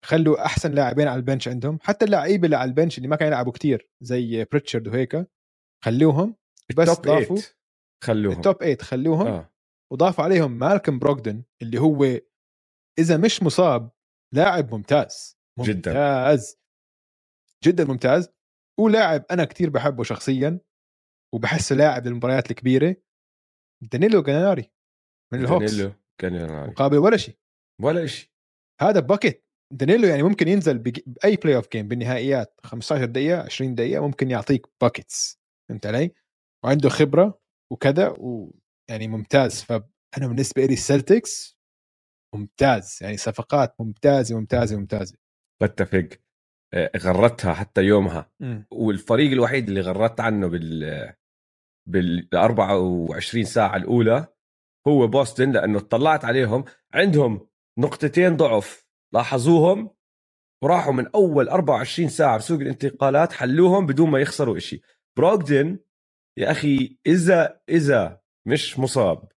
Speaker 2: خلوا أحسن لاعبين على ال bench عندهم حتى اللعيبة اللي على ال bench اللي ما كانوا يلعبوا كتير زي بريتشارد وهيك خلوهم بس
Speaker 1: ال top
Speaker 2: ضافوا
Speaker 1: eight خلوهم.
Speaker 2: ال top 8 خلوهم آه. وضافوا عليهم مالكم بروغدن اللي هو إذا مش مصاب لاعب ممتاز.
Speaker 1: جداً.
Speaker 2: ممتاز. جدا ممتاز. ولاعب أنا كتير بحبه شخصيا وبحسه لاعب للمباريات الكبيرة دانيلو جاليناري من الهوكس
Speaker 1: دانيلو كان
Speaker 2: مقابل ولا شيء.
Speaker 1: ولا شيء.
Speaker 2: هذا bucket دانيلو يعني ممكن ينزل بأي playoff game بالنهائيات 15 دقيقة 20 دقيقة ممكن يعطيك buckets فهمت علي؟ وعنده خبرة وكذا ويعني ممتاز. فانا بالنسبة لي السلتكس ممتاز يعني صفقات ممتازة ممتازة ممتازة.
Speaker 1: بتفق. آه، غردتها حتى يومها. والفريق الوحيد اللي غردت عنه بال بال 24 ساعة الأولى هو بوسطن لأنه اطلعت عليهم. عندهم نقطتين ضعف. لاحظوهم؟ وراحوا من أول 24 ساعة بسوق الانتقالات حلوهم بدون ما يخسروا إشي. بروغدن يا أخي إذا إذا مش مصاب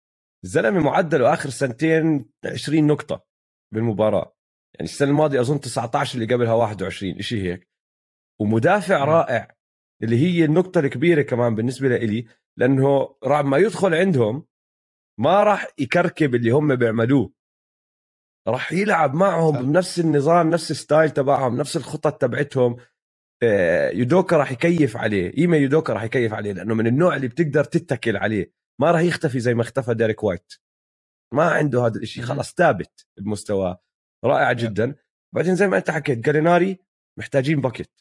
Speaker 1: الزلمة معدله آخر سنتين 20 نقطة بالمباراة يعني السنة الماضية أظن 19 اللي قبلها 21 شيء هيك ومدافع. رائع اللي هي النقطة الكبيرة كمان بالنسبة لإلي لأنه راح ما يدخل عندهم ما راح يكركب اللي هم بيعملوه راح يلعب معهم. بنفس النظام نفس ال style تبعهم نفس الخطط تبعتهم يودوكا راح يكيف عليه. ايما يودوكا راح يكيف عليه لأنه من النوع اللي بتقدر تتكل عليه. ما راح يختفي زي ما اختفى ديريك وايت. ما عنده هذا الشيء. خلاص ثابت بمستواه رائع جدا. بعدين زي ما أنت حكيت جاليناري محتاجين bucket.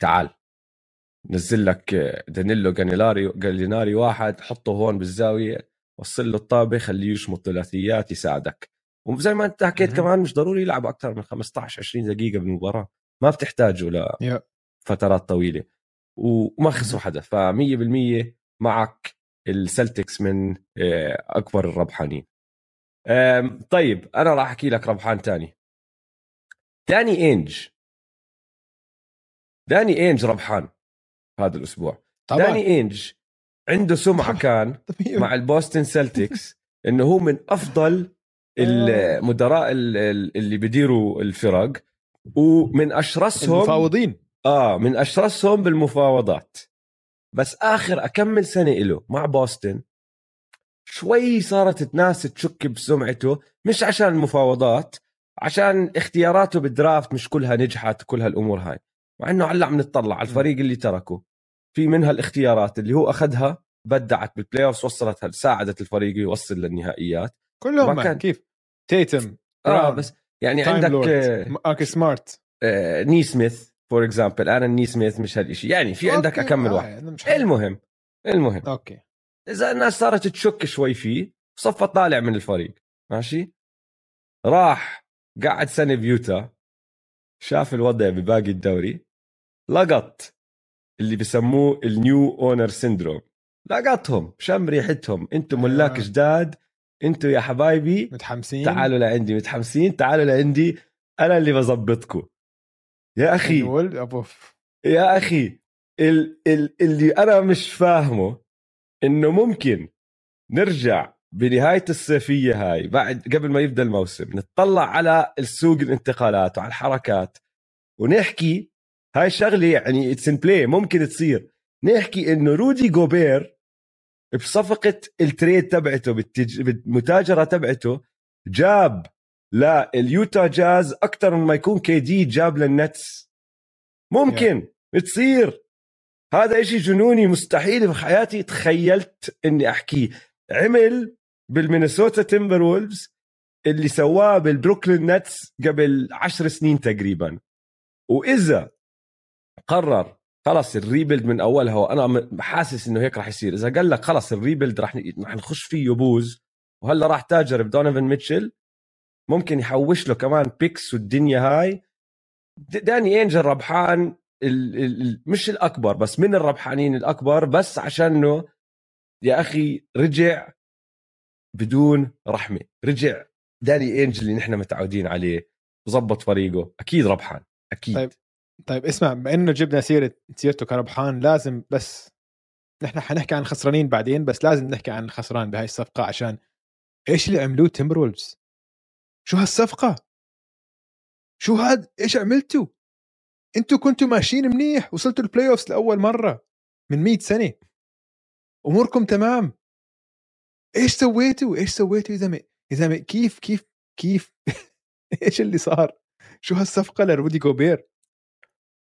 Speaker 1: تعال. نزل لك آه، دانيلو جانيلاري جاليناري واحد حطه هون بالزاوية. وصل له الطابة خليه يشمط ثلاثيات يساعدك. وزي ما أنت حكيت. كمان مش ضروري يلعب أكثر من 15 20 دقيقة بالمباراة. ما بتحتاجه. لفترات طويلة وما خسروا حدا ف100% معك السلتكس من آه، أكبر الربحانين. طيب أنا راح أحكي لك ربحان تاني. داني انج داني انج ربحان هذا الأسبوع.
Speaker 2: طبعا.
Speaker 1: داني انج عنده سمعة
Speaker 2: طبعاً.
Speaker 1: كان مع البوستن سلتكس إنه هو من أفضل المدراء ال- ال- اللي بيديروا الفرق. ومن اشرسهم
Speaker 2: المفاوضين.
Speaker 1: آه من أشرسهم بالمفاوضات. بس آخر أكمل سنة له مع بوسطن شوي صارت الناس تشك بسمعته مش عشان المفاوضات عشان اختياراته بال draft مش كلها نجحت كل هالامور هاي. مع إنه هلأ عم نطلع على الفريق اللي تركه. في منها الاختيارات اللي هو أخذها بدعت بال playoff وصلت ساعدت الفريق يوصل للنهائيات.
Speaker 2: كلهم
Speaker 1: كان-
Speaker 2: كيف؟ تيتم براون،
Speaker 1: بس يعني عندك
Speaker 2: لورد،
Speaker 1: آه،
Speaker 2: سمارت
Speaker 1: آه، ني سميث for example أنا ني سميث مش هالشيء يعني في عندك أكمل
Speaker 2: آه،
Speaker 1: واحد. المهم المهم.
Speaker 2: okay
Speaker 1: إذا الناس صارت تشك شوي فيه صفى طالع من الفريق. ماشي؟ راح قعد سنة بيوتا شاف الوضع بباقي الدوري لقط اللي بسموه ال new owner syndrome لقطهم شم ريحتهم. أنتم ملاك. جداد أنتم يا حبايبي
Speaker 2: متحمسين؟
Speaker 1: تعالوا لعندي متحمسين؟ تعالوا لعندي. أنا اللي بظبطكم يا
Speaker 2: أخي.
Speaker 1: يا أخي ال ال اللي أنا مش فاهمه إنه ممكن نرجع بنهاية الصيفية هاي بعد قبل ما يبدأ الموسم نتطلع على السوق الانتقالات وعلى الحركات ونحكي هاي شغلة يعني it's in play ممكن تصير. نحكي إنه رودي جوبير بصفقة ال trade تبعته بالتج... بالمتاجرة تبعته جاب لليوتا جاز أكثر من ما يكون كي دي جاب للنتس. ممكن. Yeah. تصير هذا إشي جنوني مستحيل بحياتي تخيلت إني أحكيه. عمل بالمينيسوتا تيمبر وولفز اللي سواه بالبروكلين نتس قبل عشر سنين تقريبا. وإذا قرر خلص ال rebuild من أولها وأنا حاسس إنه هيك راح يصير. إذا قال لك خلص ال rebuild راح رح نخش فيه بوز وهلأ راح تاجر بدونيفن ميتشل ممكن يحوش له كمان picks والدنيا هاي. داني اينج ربحان ال ال مش الأكبر بس من الربحانين الأكبر بس عشانه يا أخي رجع بدون رحمة. رجع داني اينج اللي نحن متعودين عليه وظبط فريقه أكيد ربحان أكيد.
Speaker 2: طيب. طيب اسمع بما إنه جبنا سيرة سيرته كربحان لازم بس نحن حنحكي عن الخسرانين بعدين بس لازم نحكي عن الخسران بهاي الصفقة عشان إيش اللي عملوه تيمبر وولفز شو هالصفقة؟ شو هاد؟ إيش عملتوا؟ إنتوا كنتوا ماشيين منيح وصلتوا ال playoffs لأول مرة من 100 سنة. أموركم تمام. إيش سويتوا؟ إيش سويتوا يا زلمة؟ يا زلمة كيف كيف كيف؟ إيش اللي صار؟ شو هالصفقة لرودي جوبير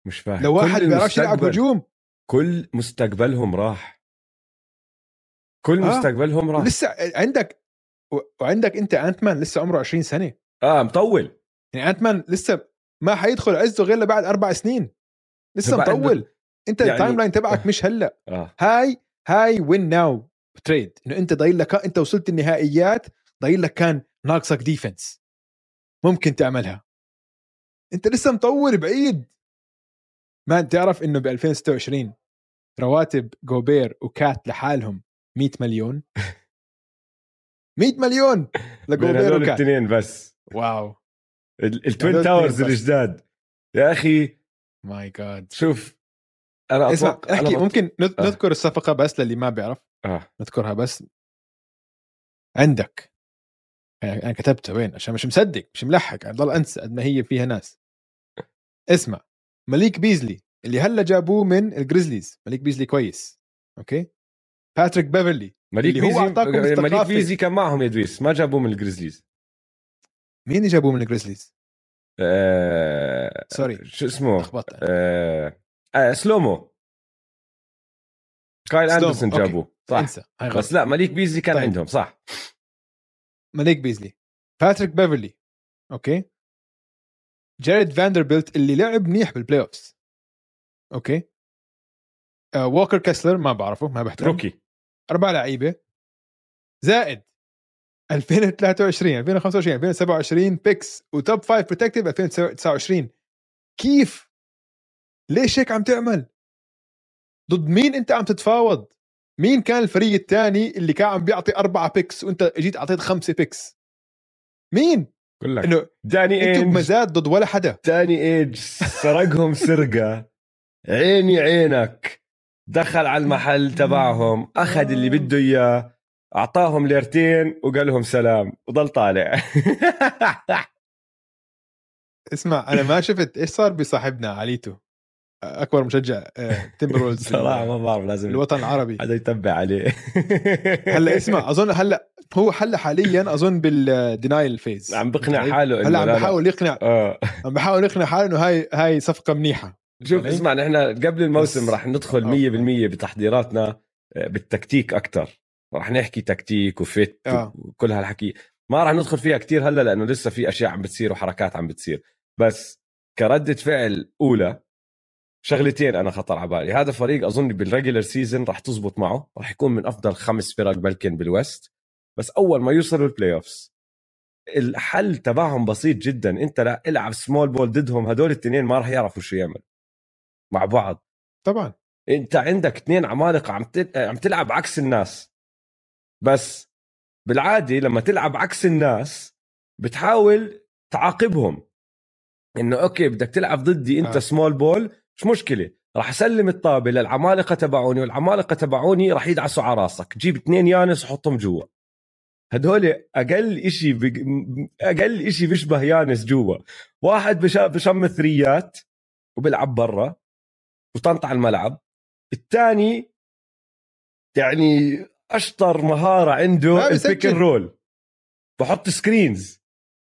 Speaker 1: مش فاهم.
Speaker 2: لو واحد بيعرفش يلعب هجوم.
Speaker 1: كل مستقبلهم راح. كل آه. مستقبلهم راح.
Speaker 2: لسه عندك وعندك انت انت مان لسه عمره 20 سنة.
Speaker 1: آه مطول.
Speaker 2: يعني انت مان لسه ما حيدخل عزه غير بعد أربع سنين. لسه مطول. انت يعني... ال timeline تبعك آه. مش هلا. آه. هاي هاي win now trade إنه انت ضايل لك انت وصلت النهائيات ضايل لك كان ناقصك defense ممكن تعملها. انت لسه مطول بعيد. ما تعرف إنه ب 2026 رواتب جوبير وكات لحالهم 100 مليون؟ 100 مليون
Speaker 1: لجوبير وكات. الاثنين بس.
Speaker 2: wow.
Speaker 1: ال twin towers الجداد. يا أخي
Speaker 2: my God
Speaker 1: شوف أنا
Speaker 2: اسمع احكي أنا ممكن آه. نذكر الصفقة بس للي ما بيعرف.
Speaker 1: آه.
Speaker 2: نذكرها بس. عندك. أنا كتبتها وين؟ عشان مش مصدق مش ملحق. ضل أنسى قد ما هي فيها ناس. اسمع. مليك بيزلي اللي هلأ جابوه من الجريزليز. مليك بيزلي كويس okay؟ باتريك بيفرلي
Speaker 1: مليك اللي هو بيزي مليك بيزي كان معهم يا دويس ما جابوه من الجريزليز.
Speaker 2: مين جابوه من الجريزليز؟
Speaker 1: آه...
Speaker 2: sorry
Speaker 1: شو اسمه؟ آه... آه... سلومو. كايل أندرسون جابوه صح. انسى بس لا مليك بيزلي كان طيب. عندهم صح.
Speaker 2: مليك بيزلي. باتريك بيفرلي okay؟ جاريد فاندربيلت اللي لعب منيح بال playoffs okay. آه ووكر كاسلر ما بعرفه ما بحترم
Speaker 1: rookie.
Speaker 2: أربع لعيبة. زائد 2023 2025 2027 picks و top 5 protected 2029 كيف؟ ليش هيك عم تعمل؟ ضد مين أنت عم تتفاوض؟ مين كان الفريق الثاني اللي كان عم بيعطي أربعة picks وأنت إجيت أعطيت خمسة picks مين؟
Speaker 1: بقول لك إنه داني
Speaker 2: اينج مزاد ضد ولا حدا.
Speaker 1: داني اينج سرقهم سرقة. عيني عينك. دخل على المحل تبعهم أخذ اللي بده إياه أعطاهم ليرتين وقال لهم سلام وضل طالع.
Speaker 2: اسمع أنا ما شفت إيش صار بصاحبنا عليتو. أكبر مشجع تيمبر وولفز
Speaker 1: صراحة ما بعرف لازم
Speaker 2: الوطن العربي.
Speaker 1: حدا يتبع عليه.
Speaker 2: هلا اسمع أظن هلا هو هلا حاليا أظن بال denial phase.
Speaker 1: عم بقنع. حاله
Speaker 2: هلا عم بحاول يقنع آه. عم بحاول يقنع حاله إنه هاي هاي صفقة منيحة.
Speaker 1: شوف اسمع نحن قبل الموسم رح ندخل 100% بتحضيراتنا آه، بالتكتيك أكثر رح نحكي تكتيك و fit آه. وكل هالحكي. ما رح ندخل فيها كتير هلا لأنه لسه في أشياء عم بتصير وحركات عم بتصير. بس كردة فعل أولى شغلتين أنا خطر على بالي. هذا فريق أظن بال regular season راح تزبط معه. راح يكون من أفضل خمس فرق بلكن بال West. بس أول ما يوصلوا ال playoffs الحل تبعهم بسيط جدا. أنت لا إلعب small ball ضدهم. هدول الاثنين ما راح يعرفوا شو يعمل مع بعض.
Speaker 2: طبعا.
Speaker 1: أنت عندك اثنين عمالقة عم عم تلعب عكس الناس. بس بالعادة لما تلعب عكس الناس بتحاول تعاقبهم. إنه okay بدك تلعب ضدي أنت آه. small ball مش مشكلة؟ راح أسلم الطابة للعمالقة تبعوني والعمالقة تبعوني راح يدعسوا على راسك. جيب اثنين يانس وحطهم جوا. هدول أقل إشي بق... أقل إشي بيشبه يانس جوا. واحد بش... بشم ثريات وبيلعب برا وطنط على الملعب. الثاني يعني أشطر مهارة عنده ال pick roll بحط screens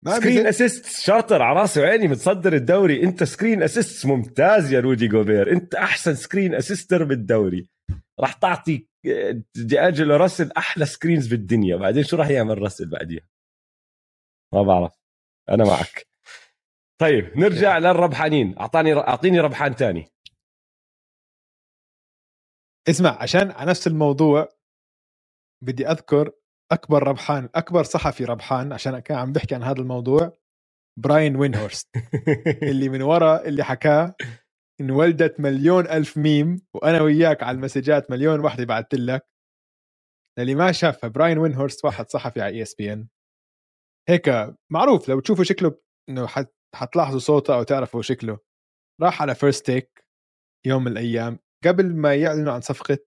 Speaker 1: screen assist شاطر على راسي وعيني متصدر الدوري. انت screen assist ممتاز يا رودي جوبير. انت أحسن screen assister بالدوري. راح تعطي دي أنجلو راسل أحلى screens بالدنيا. بعدين شو راح يعمل راسل بعديها؟ ما بعرف. أنا معك. طيب نرجع للربحانين. أعطاني أعطيني ربحان تاني.
Speaker 2: اسمع عشان على نفس الموضوع بدي أذكر أكبر ربحان أكبر صحفي ربحان عشان كان عم بحكي عن هذا الموضوع براين وينهورست اللي من ورا اللي حكاه انولدت مليون ألف ميم وأنا وياك على المسجات مليون وحدة بعثت لك. اللي ما شافها براين وينهورست واحد صحفي على إي إس بي إن. هيك معروف لو تشوفوا شكله إنه حت حتلاحظوا صوته أو تعرفوا شكله. راح على فيرست تيك يوم من الأيام. قبل ما يعلنوا عن صفقة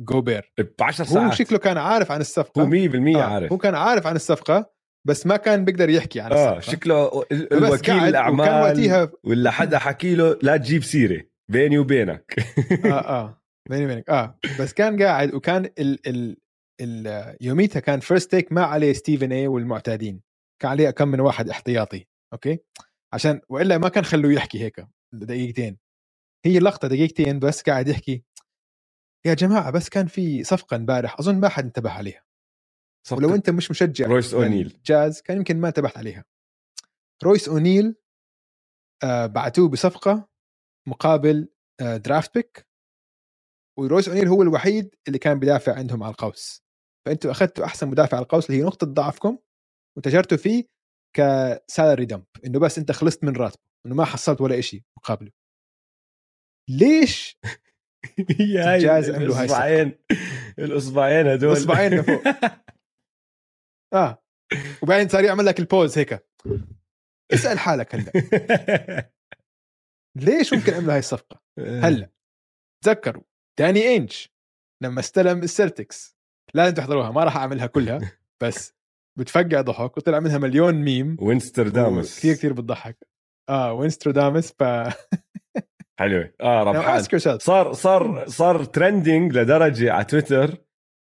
Speaker 2: جوبير.
Speaker 1: ب 10 ساعات.
Speaker 2: هو شكله كان عارف عن الصفقة.
Speaker 1: هو 100%
Speaker 2: آه.
Speaker 1: عارف.
Speaker 2: هو كان عارف عن الصفقة بس ما كان بيقدر يحكي عن الصفقة.
Speaker 1: آه شكله الوكيل الأعمال
Speaker 2: وقتها
Speaker 1: ولا حدا حكي له لا تجيب سيرة بيني وبينك.
Speaker 2: آه آه بيني وبينك. آه بس كان قاعد وكان ال ال ال يوميتها كان فيرست تيك ما عليه ستيفن اي والمعتادين. كان عليه كم من واحد احتياطي okay؟ عشان وإلا ما كان خلوه يحكي هيك دقيقتين. هي اللقطه دقيقتين بس قاعد يحكي يا جماعة بس كان في صفقة امبارح أظن ما حد انتبه عليها. صفقة ولو أنت مش مشجع
Speaker 1: رويس أونيل.
Speaker 2: جاز كان يمكن ما انتبهت عليها. رويس أونيل آه بعتوه بصفقة مقابل آه draft pick ورويس أونيل هو الوحيد اللي كان بيدافع عندهم على القوس. فأنتوا أخذتوا أحسن مدافع على القوس اللي هي نقطة ضعفكم وتجرتوا فيه ك salary dump إنه بس أنت خلصت من راتبه إنه ما حصلت ولا شيء مقابله. ليش
Speaker 1: يا عملوا هاي الاصبعين الاصبعين هدول.
Speaker 2: الاصبعين لفوق. آه. وبعدين صار يعمل لك البوز هيك. اسأل حالك هلأ. ليش ممكن عملوا هاي الصفقة؟ هلأ تذكروا داني انج لما استلم السلتكس. لازم تحضروها ما راح أعملها كلها بس بتفقع ضحك وطلع منها مليون ميم.
Speaker 1: وينستردامس
Speaker 2: كثير كثير بتضحك. آه وينستردامس ف
Speaker 1: حلو. آه ربحان. صار صار صار trending لدرجة على تويتر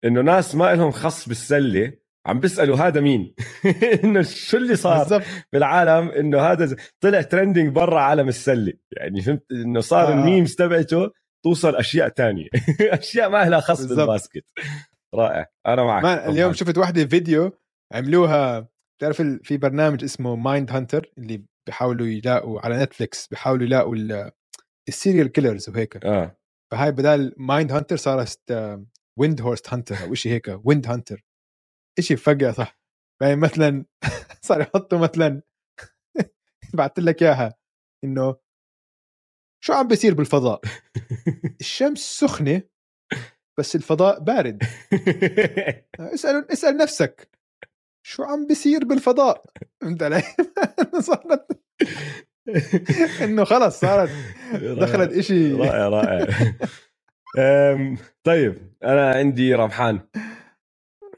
Speaker 1: إنه ناس ما لهم خص بالسلة عم بيسألوا هذا مين؟ إنه شو اللي صار بالزبط. بالعالم إنه هذا طلع trending برا عالم السلة. يعني فهمت؟ إنه صار آه. ال memes تبعته توصل أشياء تانية. أشياء ما لها خص بال basket. رائع. أنا معك.
Speaker 2: ما اليوم شفت واحدة فيديو عملوها بتعرف في برنامج اسمه مايند هانتر اللي بيحاولوا يلاقوا على نتفليكس بيحاولوا يلاقوا ال serial killers وهيك
Speaker 1: آه
Speaker 2: فهاي بدال مايند هانتر صارت ويند هورست هانتر أو شيء هيك ويند هانتر شيء فجأة صح يعني مثلا صار يحطوا مثلا بعثت لك إياها إنه شو عم بيصير بالفضاء؟ الشمس سخنة بس الفضاء بارد اسال اسأل نفسك شو عم بيصير بالفضاء؟ فهمت علي؟ صارت انه خلص صارت دخلت إشي.
Speaker 1: رائع رائع. طيب أنا عندي ربحان.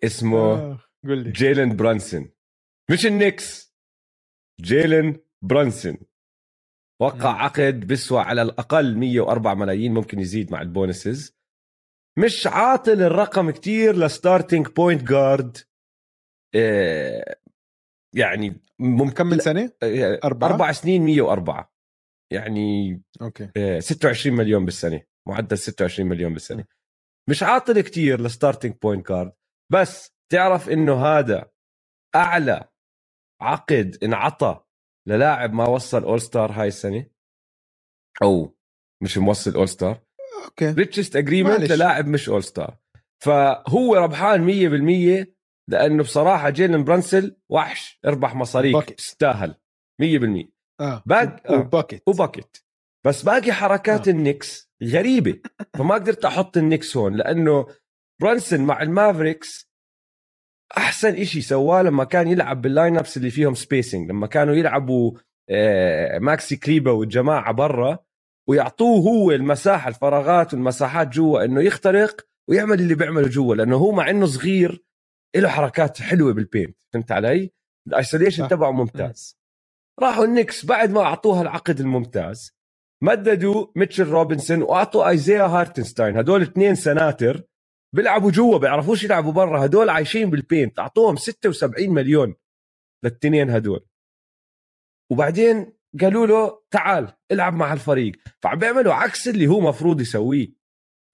Speaker 1: اسمه آه،
Speaker 2: قول لي.
Speaker 1: جيلن برانسون. مش النكس جيلن برانسون. وقع عقد بيسوى على الأقل 104 ملايين ممكن يزيد مع ال bonuses. مش عاطل الرقم كتير ل starting point guard. يعني
Speaker 2: ممكن كم من سنة؟
Speaker 1: آه، أربعة؟ أربع سنين 104 يعني
Speaker 2: okay.
Speaker 1: 26 آه، مليون بالسنة معدل 26 مليون بالسنة. مش عاطل كتير ل starting point guard بس تعرف إنه هذا أعلى عقد انعطى للاعب ما وصل all star هاي السنة؟ أو مش موصل all star
Speaker 2: okay.
Speaker 1: richest agreement للاعب مش all star فهو ربحان 100% لأنه بصراحة جيلن برانسون وحش اربح مصاريك تستاهل. 100%
Speaker 2: آه.
Speaker 1: باك
Speaker 2: آه. و
Speaker 1: bucket. و bucket. بس باقي حركات آه. النكس غريبة. فما قدرت أحط النكس هون لأنه برانسون مع المافريكس أحسن إشي سواه لما كان يلعب بال lineups اللي فيهم spacing لما كانوا يلعبوا آه، ماكسي كليبر والجماعة برا ويعطوه هو المساحة الفراغات والمساحات جوا إنه يخترق ويعمل اللي بيعمله جوا لأنه هو مع إنه صغير له حركات حلوة بال paint فهمت علي؟ ال isolation تبعه ممتاز. راحوا النكس بعد ما أعطوها العقد الممتاز مددوا ميتشل روبنسون وأعطوا إيزيا هارتنستاين هدول اثنين سناتر بيلعبوا جوا بيعرفوش يلعبوا برا هدول عايشين بال paint أعطوهم 76 مليون للتنين هدول. وبعدين قالوا له تعال العب مع الفريق. فعم بيعملوا عكس اللي هو مفروض يسويه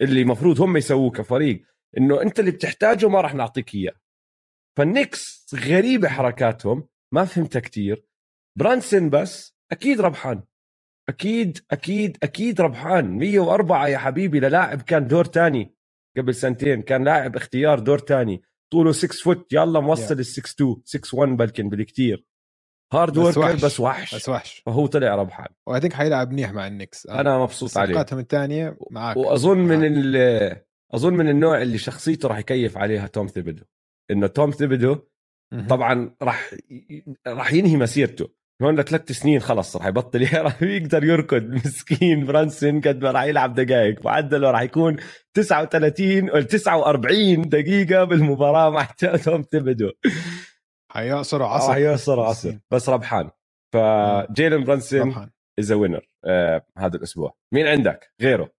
Speaker 1: اللي مفروض هم يسووه كفريق إنه أنت اللي بتحتاجه ما راح نعطيك إياه. فالنكس غريبة حركاتهم ما فهمتها كتير. برانسون بس أكيد ربحان. أكيد أكيد أكيد ربحان. 104 يا حبيبي للاعب كان دور تاني. قبل سنتين كان لاعب اختيار دور تاني. طوله 6 foot يلا موصل ال 6 2 6 1 بلكن بالكتير. hard work وحش. بس وحش.
Speaker 2: بس وحش.
Speaker 1: فهو طلع ربحان.
Speaker 2: وهذيك حيلعب منيح مع النكس
Speaker 1: أنا مبسوط عليه.
Speaker 2: صفقاتهم الثانية معك
Speaker 1: وأظن من أظن من النوع اللي شخصيته راح يكيف عليها توم ثيبدو إنه توم ثيبدو طبعا راح راح ينهي مسيرته. هون لثلاث سنين خلص راح يبطل. راح يقدر يركض. مسكين برانسون قد ما راح يلعب دقائق. معدله راح يكون 39 أو 49 دقيقة بالمباراة مع توم ثيبدو
Speaker 2: حيعصر عصر.
Speaker 1: حيعصر عصر. بس ربحان. ف جيلن برانسون is winner آه هذا الأسبوع. مين عندك؟ غيره.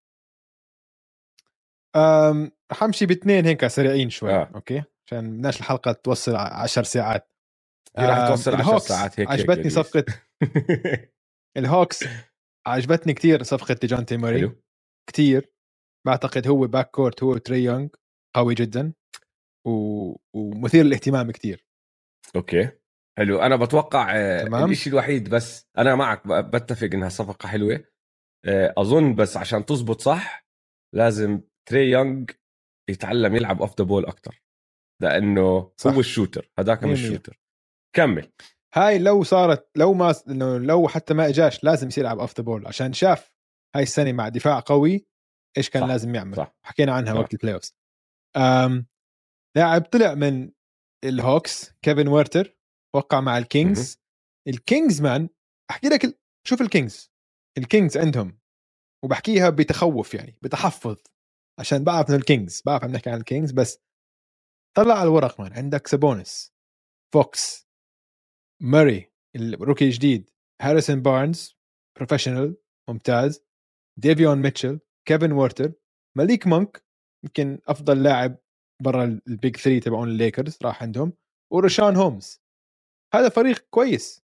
Speaker 2: حمشي باثنين هيك سريعين شوي. آه. أوكي. عشان بدناش الحلقة توصل 10 ساعات.
Speaker 1: دي راح توصل 10 ساعات هيك
Speaker 2: عجبتني
Speaker 1: هيك
Speaker 2: صفقه الهوكس عجبتني كثير صفقة ديجونتي موري كثير بعتقد هو backcourt هو تري يونغ قوي جدا. و... ومثير للاهتمام كثير
Speaker 1: أوكي. حلو. أنا بتوقع آه، تمام. الشيء الوحيد بس أنا معك بتفق إنها صفقة حلوة. آه، أظن بس عشان تزبط صح لازم تري يونغ يتعلم يلعب off the ball أكثر لأنه صح. هو ال shooter. هذاك مش ال shooter. كمل.
Speaker 2: هاي لو صارت لو ما لو حتى ما إجاش لازم يصير يلعب off the ball عشان شاف هاي السنة مع دفاع قوي إيش كان صح. لازم يعمل. صح. حكينا عنها صح. وقت ال playoff لاعب طلع من الهوكس كيفن ويرتر وقع مع الكينجز الكينجز man أحكي لك شوف الكينجز الكينجز عندهم. وبحكيها بتخوف يعني بتحفظ. عشان بعرف إنه الكينجز بعرف عم نحكي عن الكينجز بس طلع على الورق man عندك سابونس فوكس موري ال rookie الجديد هاريسون بارنز professional ممتاز ديفيون ميتشل كيفن وورتر ماليك مونك يمكن أفضل لاعب برا ال big 3 تبعون الليكرز راح عندهم ورشان هومز. هذا فريق كويس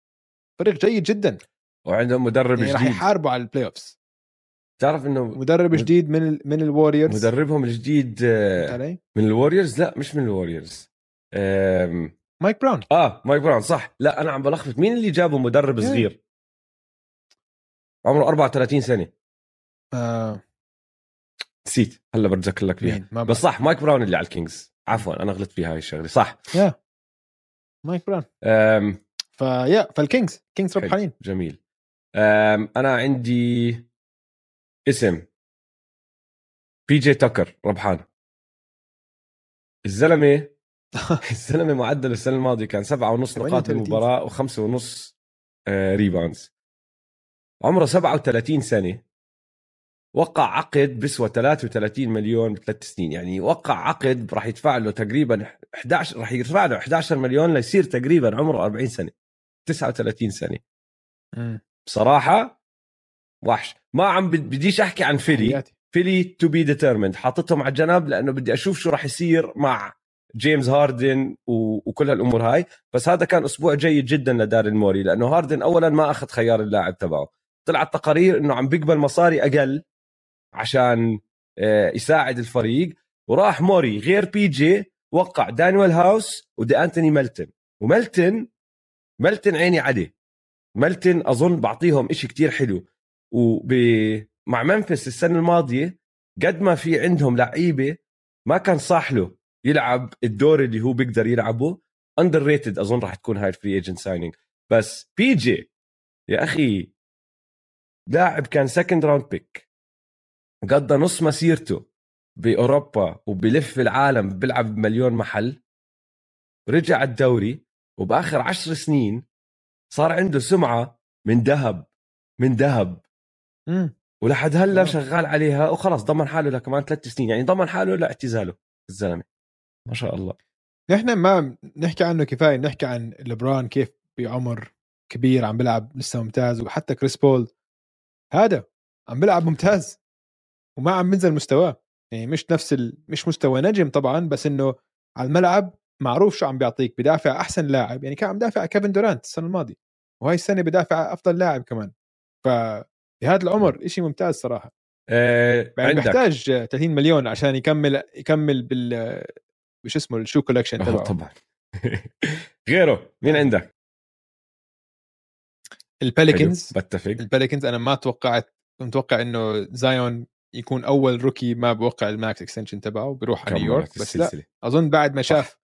Speaker 2: فريق جيد جدا.
Speaker 1: وعندهم مدرب
Speaker 2: يعني
Speaker 1: جديد.
Speaker 2: راح يحاربوا على ال playoffs
Speaker 1: تعرف إنه
Speaker 2: مدرب جديد من ال من الوريورز
Speaker 1: مدربهم الجديد من الوريورز لا مش من الوريورز
Speaker 2: مايك براون.
Speaker 1: آه مايك براون صح. لا أنا عم بلخبط. مين اللي جابه مدرب صغير؟ عمره 34 سنة.
Speaker 2: آه.
Speaker 1: نسيت. هلأ بتذكر لك فيها. بس صح مايك براون اللي على الكينجز. عفوا أنا غلطت في هاي الشغلة. صح.
Speaker 2: yeah. مايك براون. أم... ف yeah فالكينجز. كينجز ربحانين.
Speaker 1: جميل. أم... أنا عندي اسم. بي جي تاكر ربحان. الزلمة الزلمة معدل السنة الماضية كان سبعة ونص نقاط بالمباراة وخمسة ونص rebounds آه، عمره 37 سنة. وقع عقد بسوى 33 مليون بثلاث سنين. يعني وقع عقد راح يدفع له تقريبا 11 راح يدفع له 11 مليون ليصير تقريبا عمره 40 سنة. 39 سنة. بصراحة وحش. ما عم بديش أحكي عن فيلي. فيلي to be determined حاططهم على جنب لأنه بدي أشوف شو راح يصير مع جيمس هاردن وكل هالأمور هاي. بس هذا كان أسبوع جيد جدا لداريل موري لأنه هاردن اولا ما أخذ خيار اللاعب تبعه. طلعت تقارير إنه عم بيقبل مصاري أقل عشان آه، يساعد الفريق. وراح موري. غير بي جي وقع دانيال هاوس ودي انتوني ملتن وملتن ملتن عيني عليه. ملتن أظن بعطيهم إشي كتير حلو. وب مع ممفيس السنة الماضية قد ما في عندهم لعيبة ما كان صح له يلعب الدور اللي هو بيقدر يلعبه underrated أظن راح تكون هاي ال free agent signing بس بي جي يا أخي لاعب كان second round pick قضى نص مسيرته بأوروبا وبلف العالم بيلعب بمليون محل رجع الدوري وبآخر عشر سنين صار عنده سمعة من ذهب من ذهب. ولحد هلا شغال عليها وخلص ضمن حاله لكمان ثلاث سنين يعني ضمن حاله لاعتزاله الزلمة. ما شاء الله.
Speaker 2: نحن ما نحكي عنه كفاية نحكي عن لبران كيف بعمر كبير عم بيلعب لسه ممتاز وحتى كريس بول. هذا عم بيلعب ممتاز وما عم بنزل مستواه. يعني مش نفس ال... مش مستوى نجم طبعا بس إنه على الملعب معروف شو عم بيعطيك بدافع أحسن لاعب. يعني كان عم دافع كيفن دورانت السنة الماضية وهي السنة بدافع أفضل لاعب كمان. ف بهذا العمر شيء ممتاز صراحة.
Speaker 1: آه
Speaker 2: يعني بيحتاج 30 مليون عشان يكمل يكمل بال وش اسمه ال shoe collection تبعه.
Speaker 1: طبعا. غيره مين عندك؟
Speaker 2: البيليكنز
Speaker 1: بتفق.
Speaker 2: البيليكنز أنا ما توقعت كنت متوقع إنه زايون يكون أول rookie ما بوقع ال max extension تبعه بيروح على نيويورك بس لا. أظن بعد ما شاف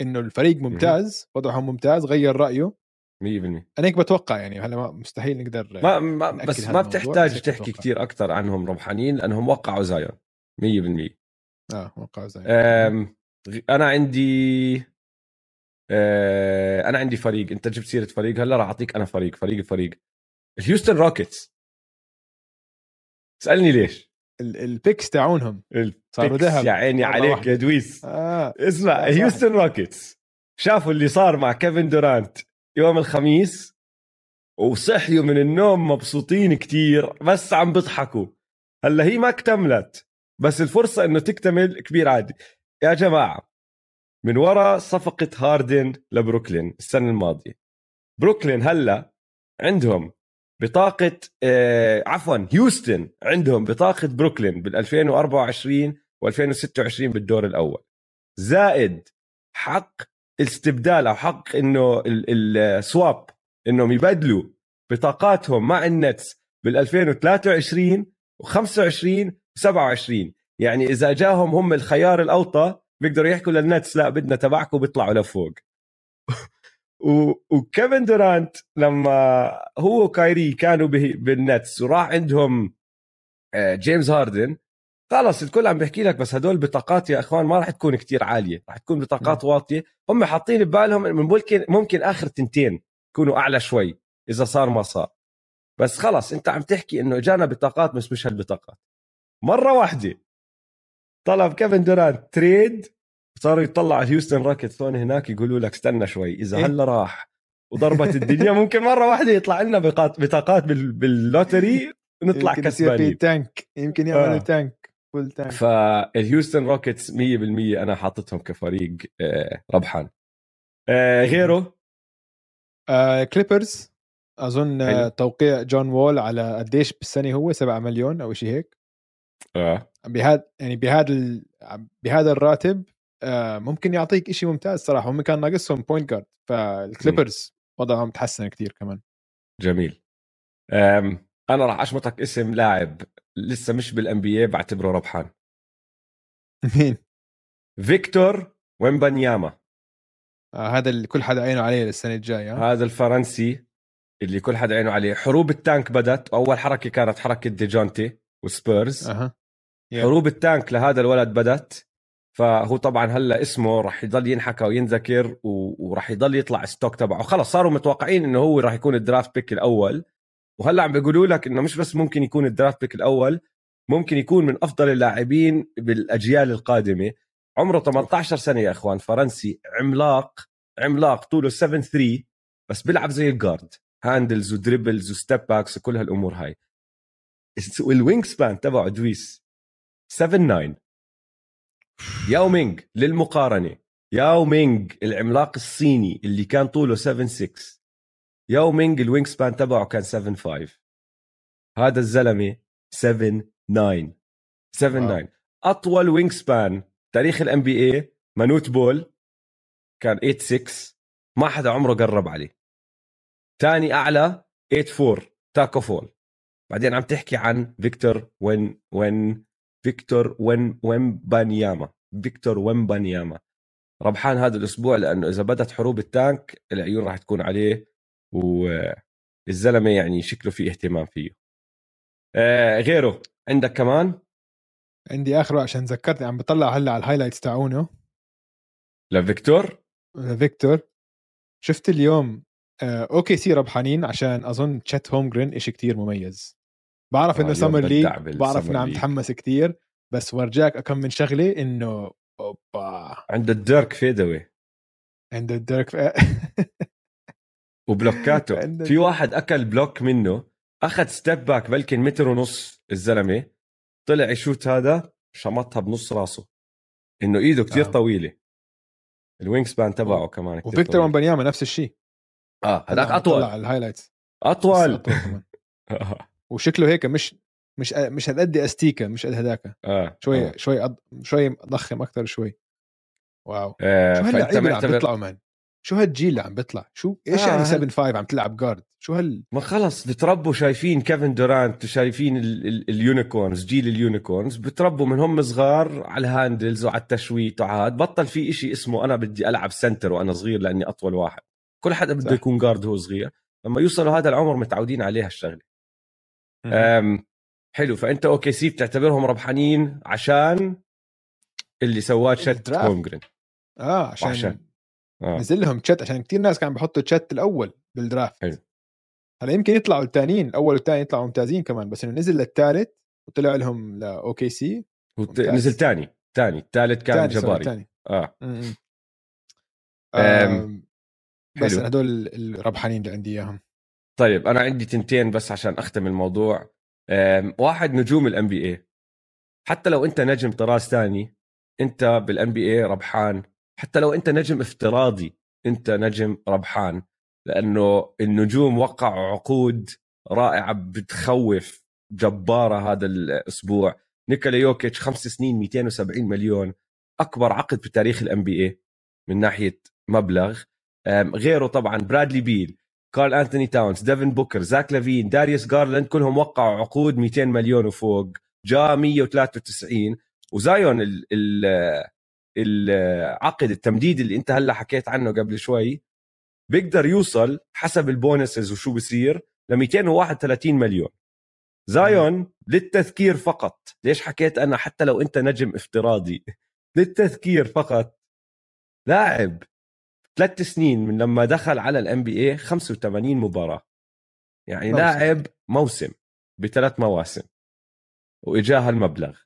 Speaker 2: إنه الفريق ممتاز وضعهم ممتاز غير رأيه. 100%
Speaker 1: أنا
Speaker 2: هيك بتوقع يعني هلا مستحيل نقدر
Speaker 1: ما, ما بس ما بتحتاج تحكي كثير أكثر عنهم ربحانين لأنهم وقعوا زايون 100%
Speaker 2: آه وقعوا زايون.
Speaker 1: أنا عندي آه أنا عندي فريق. أنت جبت سيرة فريق هلأ راح أعطيك أنا فريق فريق الفريق الهيوستن روكيتس. اسألني ليش.
Speaker 2: ال picks تاعونهم.
Speaker 1: صاروا ذهب. يا عيني عليك يا دويس. آه. اسمع هيوستن روكيتس شافوا اللي صار مع كيفن دورانت. يوم الخميس وصحيوا من النوم مبسوطين كتير بس عم بيضحكوا هلأ هي ما اكتملت بس الفرصة إنه تكتمل كبير عادي. يا جماعة من وراء صفقة هاردن لبروكلين السنة الماضية. بروكلين هلأ عندهم بطاقة آه عفوا هيوستن عندهم بطاقة بروكلين بال 2024 و2026 بالدور الأول. زائد حق الاستبدال أو حق إنه ال swap إنهم يبدلوا بطاقاتهم مع النتس بال 2023 و25 و27 يعني إذا جاهم هم الخيار الأوطى بيقدروا يحكوا للنتس لا بدنا تبعكم بيطلعوا لفوق. وكيفن دورانت لما هو وكايري كانوا بالنتس وراح عندهم آه، جيمس هاردن خلص الكل عم بيحكي لك بس هدول بطاقات يا إخوان ما راح تكون كتير عالية راح تكون بطاقات واطية. هم حاطين ببالهم ممكن ممكن آخر تنتين يكونوا أعلى شوي إذا صار ما صار. بس خلص أنت عم تحكي إنه اجانا بطاقات بس مش هالبطاقات. مرة واحدة طلب كيفن دورانت تريد صاروا يطلعوا هيوستن روكيتس هون هناك يقولوا لك استنى شوي إذا إيه؟ هلا راح وضربت الدنيا ممكن مرة واحدة يطلع لنا بطاقات بال lottery ونطلع كسبانين.
Speaker 2: يمكن tank يمكن يعملوا آه. tank. Full tank
Speaker 1: فالهيوستن روكيتس 100% أنا حاططهم كفريق آه، ربحان. آه، غيره؟
Speaker 2: آه كليبرز أظن حلو. توقيع جون وول على قديش بالسنة هو؟ 7 مليون أو شيء هيك.
Speaker 1: آه.
Speaker 2: بهذا يعني بهذا بهذا الراتب آه، ممكن يعطيك شيء ممتاز صراحة. هم كان ناقصهم point guard فالكليبرز وضعهم تحسن كثير كمان.
Speaker 1: جميل. أنا راح اشمطك اسم لاعب لسه مش بال NBA بعتبره ربحان.
Speaker 2: مين؟
Speaker 1: فيكتور ويمبانياما.
Speaker 2: آه هذا اللي كل حدا عينه عليه السنة الجاية
Speaker 1: هذا الفرنسي اللي كل حدا عينه عليه. حروب ال tank بدت أول حركة كانت حركة ديجونتي وسبيرز.
Speaker 2: أه.
Speaker 1: حروب ال tank لهذا الولد بدت فهو طبعا هلأ اسمه راح يضل ينحكى وينذكر وراح يضل يطلع stock تبعه. خلص صاروا متوقعين إنه هو راح يكون ال draft pick الأول. وهلا عم بيقولوا لك إنه مش بس ممكن يكون ال draft pick الأول ممكن يكون من أفضل اللاعبين بالأجيال القادمة. عمره 18 سنة يا إخوان فرنسي عملاق عملاق طوله 7 3 بس بيلعب زي ال guard handles و dribbles و step backs وكل هالأمور هاي. وال wingspan تبعه دويس 7 9 ياو مينغ للمقارنة. ياو مينغ العملاق الصيني اللي كان طوله 7 6 ياو مينغ ال wingspan تبعه كان 7 5 هذا الزلمة 7 9 7 9 أطول wingspan تاريخ ال NBA مانوت بول كان 8 6 ما حدا عمره قرب عليه. ثاني أعلى 8 4 تاكو فول. بعدين عم تحكي عن فيكتور وين وين فيكتور وين ويمبانياما فيكتور ويمبانياما ربحان هذا الأسبوع لأنه إذا بدت حروب ال tank العيون راح تكون عليه والزلمة يعني شكله في اهتمام فيه. آه غيره عندك كمان؟
Speaker 2: عندي آخره عشان ذكرتني عم بطلع هلأ على ال highlights تاعونه.
Speaker 1: لفيكتور؟
Speaker 2: لفيكتور. شفت اليوم آه OKC ربحانين عشان أظن تشيت هولمجرين شيء كتير مميز. بعرف إنه summer league بعرف إنه عم تحمس كثير بس ورجاك كم من شغلة إنه أوبا.
Speaker 1: عند ال Dirk fadeaway.
Speaker 2: عند ديريك
Speaker 1: وبلوكاته. في واحد أكل block منه أخذ ستيب باك بلكن متر ونص الزلمة طلع يشوت هذا شمطها بنص راسه. إنه إيده كتير
Speaker 2: آه.
Speaker 1: طويلة. الوينج سبان تبعه كمان كتير
Speaker 2: وفيكتور. ومبانياما نفس الشيء.
Speaker 1: آه هذاك أطول.
Speaker 2: طلع الهايلايتس
Speaker 1: أطول.
Speaker 2: أطول كمان. وشكله هيك مش مش مش هالقد أستيكا مش قد هداك
Speaker 1: آه
Speaker 2: شوي
Speaker 1: آه.
Speaker 2: شوي أض... شوي ضخم أكثر شوي. واو.
Speaker 1: آه.
Speaker 2: شو هاللعيبه اللي عم بيطلعوا مان شو هالجيل اللي عم بيطلع؟ شو؟ إيش
Speaker 1: آه،
Speaker 2: يعني
Speaker 1: هل-
Speaker 2: 7 5 عم تلعب guard شو هال
Speaker 1: ما خلص بتربوا شايفين كيفن دورانت وشايفين ال- ال- ال unicorns جيل ال unicorns بتربوا من هم صغار على ال handles وعلى التشويت وعاد بطل في إشي اسمه أنا بدي ألعب center وأنا صغير لأني أطول واحد. كل حدا بده. يكون guard وهو صغير. لما يوصلوا هذا العمر متعودين عليها الشغلة. أم حلو. فأنت OKC بتعتبرهم ربحانين عشان اللي سواه تشيت
Speaker 2: ال draft.
Speaker 1: هولمجرين
Speaker 2: آه عشان,
Speaker 1: وعشان. آه.
Speaker 2: نزل لهم تشيت عشان كثير ناس كانوا بيحطوا تشيت الأول بال draft
Speaker 1: حلو.
Speaker 2: هلا يمكن يطلعوا الثانيين الأول والثاني يطلعوا ممتازين كمان بس إنه نزل للثالث وطلع لهم ل OKC
Speaker 1: وت-
Speaker 2: ممتاز.
Speaker 1: نزل تاني تاني الثالث كان جباري
Speaker 2: ثاني
Speaker 1: آه.
Speaker 2: آم، بس
Speaker 1: حلو.
Speaker 2: أنا هدول الربحانين اللي عندي إياهم.
Speaker 1: طيب أنا عندي تنتين بس عشان أختم الموضوع. أم، واحد نجوم ال NBA حتى لو أنت نجم طراز ثاني أنت بال NBA ربحان حتى لو أنت نجم افتراضي أنت نجم ربحان لأنه النجوم وقعوا عقود رائعة بتخوف جبارة هذا الأسبوع. نيكولا يوكيتش خمس سنين 270 مليون. أكبر عقد بتاريخ ال NBA من ناحية مبلغ. غيره طبعا برادلي بيل كارل أنتوني تاونز ديفن بوكر زاك لافين داريوس جارلاند كلهم وقعوا عقود 200 مليون وفوق. جا 193 وزايون ال ال العقد التمديد اللي انت هلأ حكيت عنه قبل شوي بيقدر يوصل حسب ال bonuses وشو بصير ل 231 مليون. زايون للتذكير فقط. ليش حكيت أنا حتى لو أنت نجم افتراضي؟ للتذكير فقط. لاعب ثلاث سنين من لما دخل على ال NBA 85 مباراة. يعني
Speaker 2: موسم.
Speaker 1: لاعب موسم بثلاث مواسم. وإجاه المبلغ.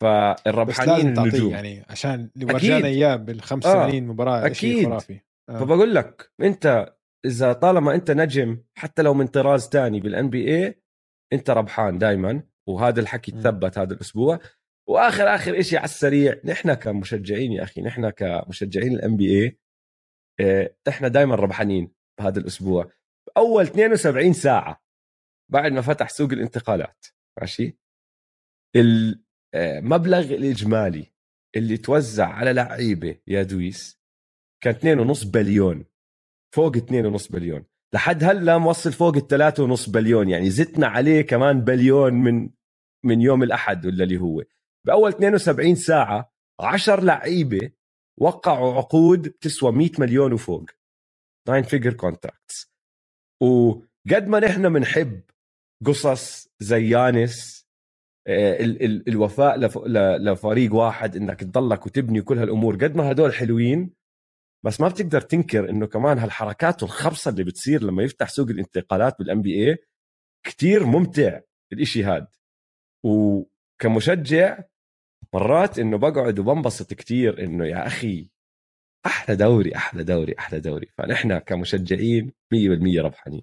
Speaker 1: فالربحانين
Speaker 2: تعطيه
Speaker 1: النجوم
Speaker 2: يعني عشان اللي. ورجانا إياه بال 85
Speaker 1: مباراة.
Speaker 2: شيء خرافي آه.
Speaker 1: فبقول لك أنت إذا طالما أنت نجم حتى لو من طراز تاني بال NBA أنت ربحان دائما وهذا الحكي. تثبت هذا الأسبوع وآخر آخر شيء على السريع نحن كمشجعين يا أخي نحن كمشجعين ال NBA إحنا دائما ربحانين بهذا الأسبوع أول 72 ساعة بعد ما فتح سوق الانتقالات ماشي المبلغ الإجمالي اللي توزع على لعيبة يا دويس كان 2.5 بليون فوق 2.5 بليون. لحد هلأ موصل فوق ال 3.5 بليون يعني زدنا عليه كمان بليون من من يوم الأحد ولا اللي هو. بأول 72 ساعة 10 لعيبة وقعوا عقود بتسوى 100 مليون وفوق. 9 figure contracts وقد ما نحن بنحب قصص زي يانس آه، ال- ال- الوفاء لف- لفريق واحد إنك تضلك وتبني كل هالأمور. قد ما هدول حلوين بس ما بتقدر تنكر إنه كمان هالحركات والخبصه اللي بتصير لما يفتح سوق الانتقالات بال NBA كثير ممتع الإشي هاد. وكمشجع مرات إنه بقعد وبنبسط كتير إنه يا أخي أحلى دوري أحلى دوري أحلى دوري. فنحن كمشجعين 100% ربحانين.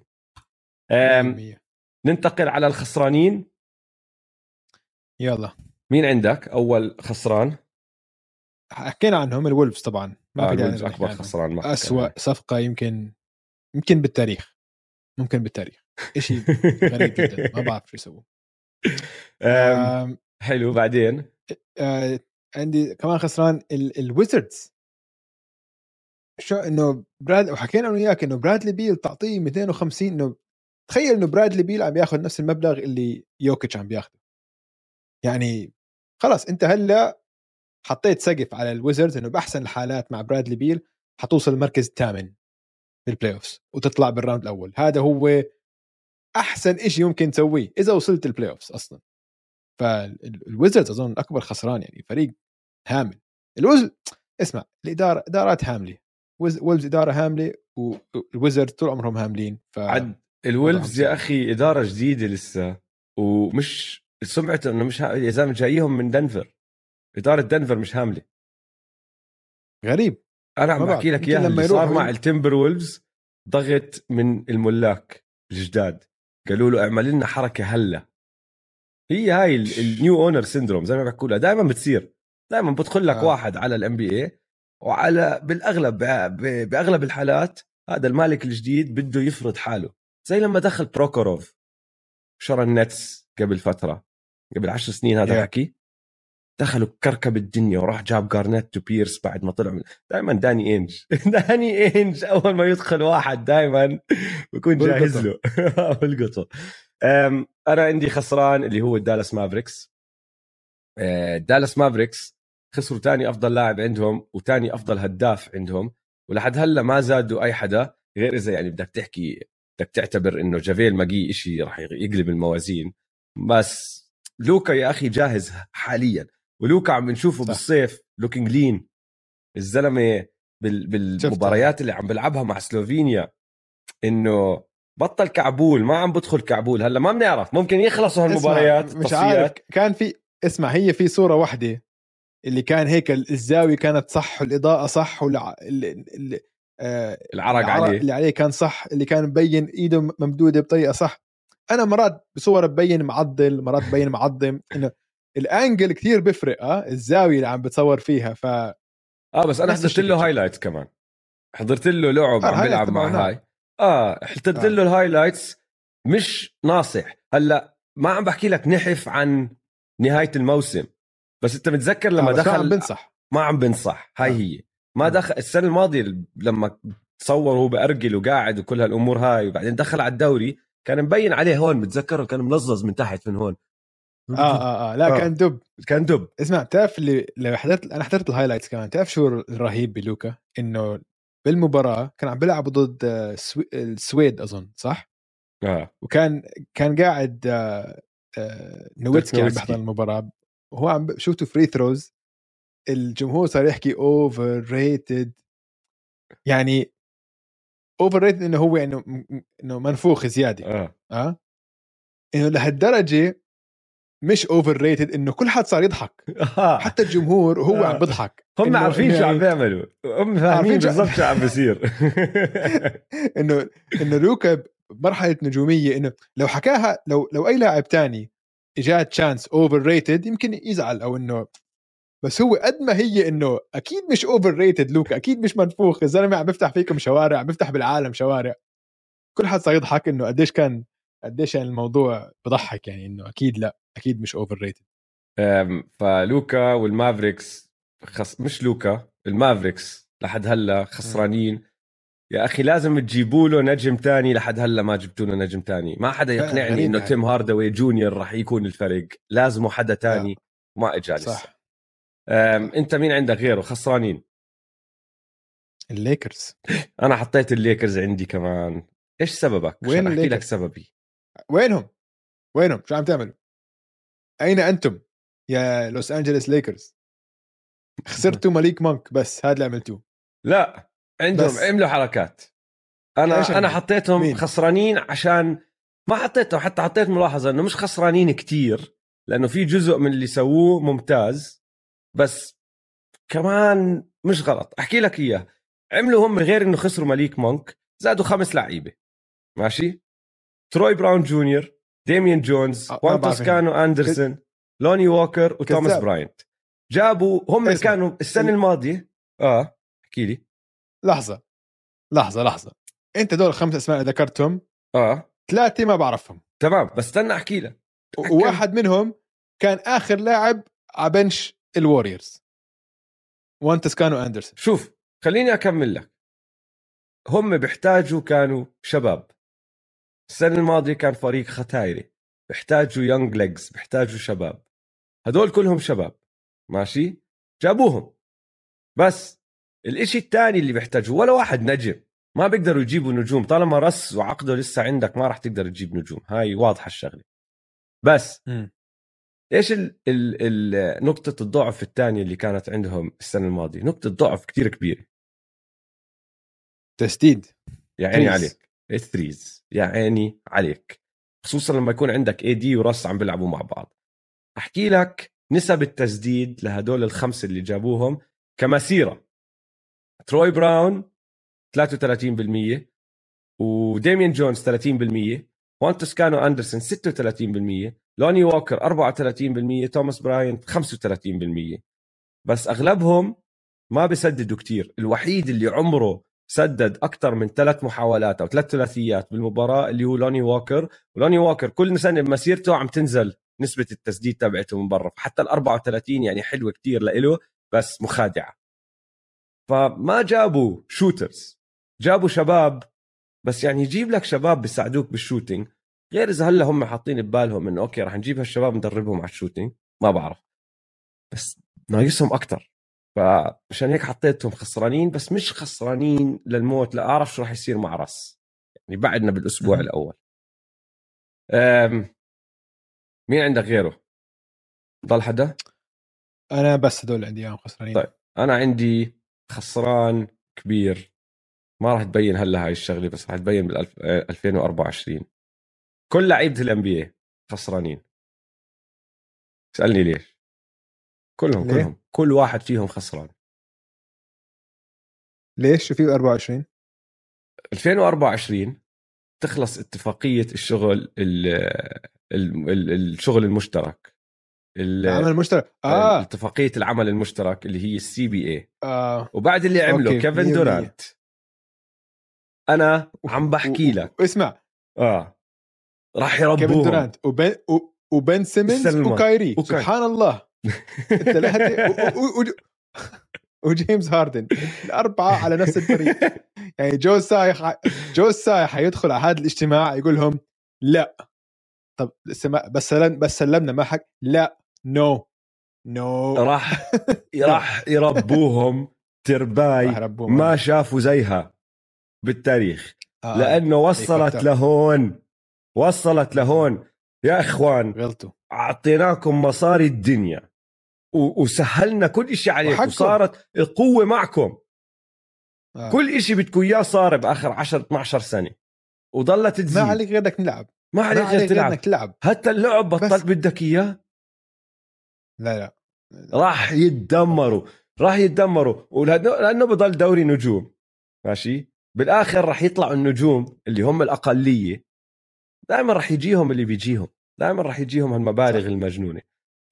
Speaker 1: أم،
Speaker 2: 100%.
Speaker 1: ننتقل على الخسرانين.
Speaker 2: يلا.
Speaker 1: مين عندك؟ أول خسران؟
Speaker 2: حكينا عنهم الولفز طبعا. ما
Speaker 1: آه الولفز أكبر
Speaker 2: عنهم.
Speaker 1: خسران معك
Speaker 2: أسوأ صفقة يمكن يمكن بالتاريخ. ممكن بالتاريخ. شيء غريب جدا. ما بعرف شو يسووا.
Speaker 1: حلو. بعدين؟
Speaker 2: آه، عندي كمان خسران ال Wizards. شو إنه براد وحكينا أنا وياك إنه برادلي بيل تعطيه 250 إنه تخيل إنه برادلي بيل عم ياخذ نفس المبلغ اللي يوكيتش عم بياخذه يعني خلاص أنت هلأ حطيت سقف على ال Wizards إنه بأحسن الحالات مع برادلي بيل حتوصل المركز الثامن بال playoffs وتطلع بال round الأول. هذا هو أحسن شيء يمكن تسويه إذا وصلت ال playoffs أصلا فال Wizards أظن أكبر خسران يعني فريق هامل. الوز اسمع الإدارة إدارات هاملة. Wolves إدارة هاملة وال Wizards طول عمرهم هاملين ف
Speaker 1: عد. ال Wolves
Speaker 2: يا
Speaker 1: أخي إدارة جديدة لسه ومش سمعته إنه مش ها... يا زلمة جايهم من دنفر. إدارة دنفر مش هاملة.
Speaker 2: غريب.
Speaker 1: أنا عم. بحكي لك
Speaker 2: إياها
Speaker 1: اللي صار مع ال Timberwolves ضغط من الملاك الجداد. قالوا له اعمل لنا حركة هلأ. هي هاي ال- ال new owner syndrome زي ما بحكوا لها. دائما بتصير. دائما بدخل لك
Speaker 2: آه.
Speaker 1: واحد على ال NBA وعلى بالأغلب بأغلب الحالات هذا المالك الجديد بده يفرض حاله. زي لما دخل بروخوروف شرى ال Nets قبل فترة قبل عشر سنين هذا
Speaker 2: Yeah.
Speaker 1: الحكي دخلوا كركب الدنيا وراح جاب جارنيت وبيرس بعد ما طلعوا دائما داني إنج. داني إنج أول ما يدخل واحد دائما بكون جاهز له. أم، أنا عندي خسران اللي هو ال Dallas Mavericks Dallas Mavericks خسروا تاني أفضل لاعب عندهم وتاني أفضل هداف عندهم. ولحد هلأ ما زادوا أي حدا غير إذا يعني بدك تحكي بدك تعتبر انه جافيل ماكجي شيء راح يقلب الموازين. بس لوكا يا أخي جاهز حاليا. ولوكا عم نشوفه
Speaker 2: صح.
Speaker 1: بالصيف looking lean الزلمة بال بالمباريات اللي عم بلعبها مع سلوفينيا. إنه بطل كعبول ما عم بدخل كعبول. هلأ ما بنعرف. ممكن يخلصوا هالمباريات
Speaker 2: مش عارف. كان في اسمع هي في صورة واحدة اللي كان هيك الزاوية كانت صح والإضاءة صح والع... آه،
Speaker 1: العرق
Speaker 2: العرق
Speaker 1: عليه.
Speaker 2: اللي عليه كان صح اللي كان مبين إيده ممدودة بطريقة صح. أنا مرات بصور ببين معضل مرات ببين معضل إنه ال angle كثير بيفرق آه الزاوية اللي عم بتصور فيها ف
Speaker 1: آه بس
Speaker 2: أنا
Speaker 1: حضرت له highlights كمان. حضرت له لعب
Speaker 2: آه،
Speaker 1: عم بيلعب مع هاي. آه حضرت
Speaker 2: آه.
Speaker 1: له ال highlights مش ناصح. هلأ ما عم بحكي لك نحف عن نهاية الموسم. بس أنت متذكر لما
Speaker 2: آه، بس ما عم
Speaker 1: دخل
Speaker 2: بنصح.
Speaker 1: ما عم بنصح. هاي
Speaker 2: آه.
Speaker 1: هي. ما
Speaker 2: آه.
Speaker 1: دخل السنة الماضية لما تصور هو بأرجل وقاعد وكل هالأمور هاي وبعدين دخل على الدوري كان مبين عليه هون بتذكره كان ملظظ من تحت من هون
Speaker 2: آه آه آه لا
Speaker 1: آه.
Speaker 2: كان دب
Speaker 1: كان دب
Speaker 2: اسمع بتعرف اللي لو حضرت أنا حضرت ال highlights كمان تعرف شو الرهيب بلوكا إنه بالمباراة كان عم بيلعبوا ضد آه، سوي- السويد أظن صح
Speaker 1: آه
Speaker 2: وكان كان قاعد آه، آه، نويتسكي عم. بيحضر المباراة وهو عم بشوت free throws الجمهور صار يحكي overrated يعني overrated إنه هو إنه إنه منفوخ زيادة.
Speaker 1: آه.
Speaker 2: آه؟ إنه لهالدرجة مش overrated إنه كل حد صار يضحك.
Speaker 1: آه.
Speaker 2: حتى الجمهور هو
Speaker 1: آه.
Speaker 2: عم بضحك
Speaker 1: هم عارفين شو عم
Speaker 2: يعني-
Speaker 1: بيعملوا. هم فاهمين بالضبط شو عم بيصير.
Speaker 2: إنه إنه لوكا بمرحلة نجومية إنه لو حكاها لو لو أي لاعب تاني اجاه chants overrated يمكن يزعل أو إنه بس هو قد ما هي إنه أكيد مش overrated لوكا أكيد مش منفوخ الزلمة عم بيفتح فيكم شوارع عم بيفتح بالعالم شوارع. كل حد صار يضحك إنه قديش كان قديش يعني الموضوع بضحك يعني إنه أكيد لأ أكيد مش over
Speaker 1: rated فلوكا والمافريكس خص... مش لوكا المافريكس لحد هلأ خسرانين. يا أخي لازم تجيبوا له نجم تاني لحد هلأ ما جبتوا له نجم تاني. ما حدا يقنعني إنه
Speaker 2: يعني.
Speaker 1: تيم هارداوي جونيور راح يكون الفرق لازمه حدا تاني ما اجى لسه. انت مين عندك غيره؟ خسرانين.
Speaker 2: الليكرز.
Speaker 1: أنا حطيت الليكرز عندي كمان. إيش سببك؟
Speaker 2: وين
Speaker 1: أحكي لك؟ سببي.
Speaker 2: وينهم؟ وينهم؟ شو عم تعملوا؟ أين أنتم يا لوس انجلوس ليكرز؟ خسرتوا ماليك مونك بس هذا اللي عملتوه.
Speaker 1: لا عندهم
Speaker 2: بس.
Speaker 1: عملوا حركات. أنا
Speaker 2: أنا؟
Speaker 1: حطيتهم
Speaker 2: مين؟
Speaker 1: خسرانين عشان ما حطيتهم حتى حطيت ملاحظة إنه مش خسرانين كتير لأنه في جزء من اللي سووه ممتاز. بس كمان مش غلط. أحكي لك إياه. عملوا هم غير إنه خسروا ماليك مونك زادوا خمس لعيبة. ماشي؟ تروي براون جونيور ديميان جونز
Speaker 2: آه،
Speaker 1: وان توسكانو اندرسون لوني ووكر وتوماس
Speaker 2: كذاب.
Speaker 1: براينت. جابوا هم
Speaker 2: اسمع.
Speaker 1: كانوا السنة الماضية. آه أحكي لي.
Speaker 2: لحظة. لحظة لحظة. أنت دول الخمس أسماء اللي ذكرتهم
Speaker 1: آه.
Speaker 2: ثلاثة ما بعرفهم.
Speaker 1: تمام بس استنى أحكي لك.
Speaker 2: وواحد منهم كان آخر لاعب على bench الوريورز وان تسكانو أندرسون.
Speaker 1: شوف خليني أكمل لك. هم بيحتاجوا كانوا شباب. السنة الماضية كان فريق ختايري. بيحتاجوا young legs بيحتاجوا شباب. هدول كلهم شباب. ماشي؟ جابوهم. بس الإشي الثاني اللي بيحتاجوه ولا واحد نجم. ما بيقدروا يجيبوا نجوم. طالما رس وعقده لسه عندك ما راح تقدر تجيب نجوم. هاي واضحة الشغلة. بس. إيش ال ال ال نقطة الضعف الثانية اللي كانت عندهم السنة الماضية؟ نقطة ضعف كتير كبيرة،
Speaker 2: تسديد
Speaker 1: يا عيني. عليك، الثريز، يا عيني عليك، خصوصا لما يكون عندك اي دي ورأس عم بيلعبوا مع بعض. أحكي لك نسب التسديد لهدول الخمسة اللي جابوهم كمسيرة تروي براون 33% وديمين جونز 30% وان توسكانو أندرسون 36% لوني ووكر 34% توماس براينت 35% بس أغلبهم ما بسددوا كتير. الوحيد اللي عمره سدد أكثر من ثلاث محاولات أو ثلاث ثلاثيات بالمباراة اللي هو لوني ووكر. ولوني ووكر كل سنة بمسيرته عم تنزل نسبة التسديد تبعته من برا. حتى ال 34 يعني حلوة كتير لإله بس مخادعة. فما جابوا shooters جابوا شباب بس يعني يجيب لك شباب بيساعدوك بال shooting غير اذا هلا هم حاطين ببالهم إنه okay رح نجيب هالشباب ندربهم على ال shooting ما بعرف. بس ناقصهم أكثر فمشان هيك حطيتهم خسرانين بس مش خسرانين للموت لا أعرف شو راح يصير مع راس. يعني بعدنا بالأسبوع الأول. مين عندك غيره؟ ضل حدا؟
Speaker 2: أنا بس هدول عندي إياهم خسرانين.
Speaker 1: طيب أنا عندي خسران كبير. ما راح تبين هلا هاي الشغلة بس راح تبين بال 2024 كل لعيبة الام بي خسرانين. اسالني ليش؟ كلهم ليه؟ كلهم. كل واحد فيهم خسران.
Speaker 2: ليش شو في 24
Speaker 1: 2024 تخلص اتفاقية الشغل ال ال الشغل المشترك.
Speaker 2: العمل المشترك. آه.
Speaker 1: اتفاقية العمل المشترك اللي هي ال CBA آه. وبعد اللي عمله كيفن دورانت. أنا عم بحكي لك.
Speaker 2: اسمع.
Speaker 1: آه. راح يربوهم. كيفن دورانت
Speaker 2: وبن وبن سيمنز وكايري. سبحان الله وجيمس هاردن. الأربعة على نفس الفريق. يعني جو ساي جو ساي حيدخل على هذا الاجتماع يقول لهم لا. طب بس بس سلمنا ما حق لا. no no. no
Speaker 1: no. راح راح يربوهم. ترباية ما شافوا زيها بالتاريخ. آه. لأنه وصلت لهون. وصلت لهون. يا إخوان
Speaker 2: غلطوا.
Speaker 1: أعطيناكم مصاري الدنيا. وسهلنا كل شيء عليكم. وصارت القوة معكم. آه. كل شيء بدكم إياه صار بآخر 10 12 سنة. وضلت تزيد.
Speaker 2: ما عليك غير انك تلعب
Speaker 1: ما عليك غير تلعب. انك تلعب حتى اللعب بطلت بدك إياه؟
Speaker 2: لا لا.
Speaker 1: راح يتدمروا. راح يتدمروا. لأنه بضل دوري نجوم. ماشي؟ بالآخر راح يطلعوا النجوم اللي هم الأقلية. دائما راح يجيهم اللي بيجيهم. دائما راح يجيهم هالمبالغ المجنونة.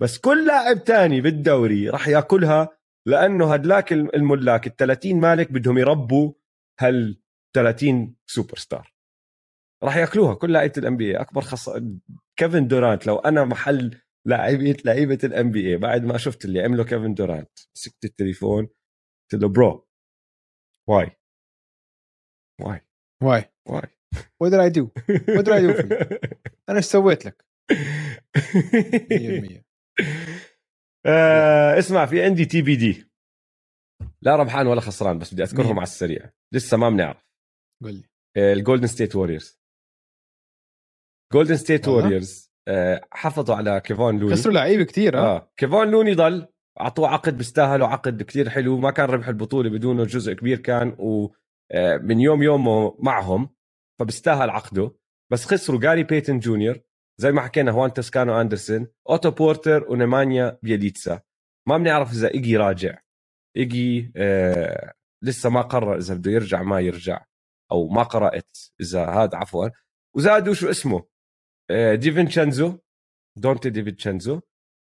Speaker 1: بس كل لاعب تاني بالدوري راح ياكلها لأنه هدلاك الملاك ال 30 مالك بدهم يربوا هال 30 سوبر ستار راح ياكلوها كل لعيبة ال NBA أكبر خص كيفن دورانت. لو أنا محل لاعبيه لعيبة ال NBA بعد ما شفت اللي عمله كيفن دورانت مسكت التليفون قلت له bro why. why.
Speaker 2: why.
Speaker 1: why.
Speaker 2: What did I do? What did I do أنا إيش سويت لك؟ 100%
Speaker 1: آه اسمع في عندي TBD لا ربحان ولا خسران بس بدي أذكرهم على السريع. لسه ما بنعرف.
Speaker 2: قول لي.
Speaker 1: الجولدن ستيت ووريرز جولدن ستيت ووريرز حافظوا على كيفون لوني.
Speaker 2: خسروا لعيبة كثير
Speaker 1: آه, آه. كيفون لوني ضل أعطوه عقد بيستاهل عقد كثير حلو ما كان ربح البطولة بدونه جزء كبير كان ومن آه، يوم يومه معهم. فبيستاهل عقده. بس خسروا جاري بيتن جونيور زي ما حكينا هوان تسكانو اندرسون أوتو بورتر ونيمانيا بيليتسا ما بنعرف إذا إيجي راجع. إيجي آه لسه ما قرر إذا بده يرجع ما يرجع. أو ما قرأت إذا هذا عفوا. وزادوا شو اسمه؟ آه ديفينشنزو دونتي ديفينشنزو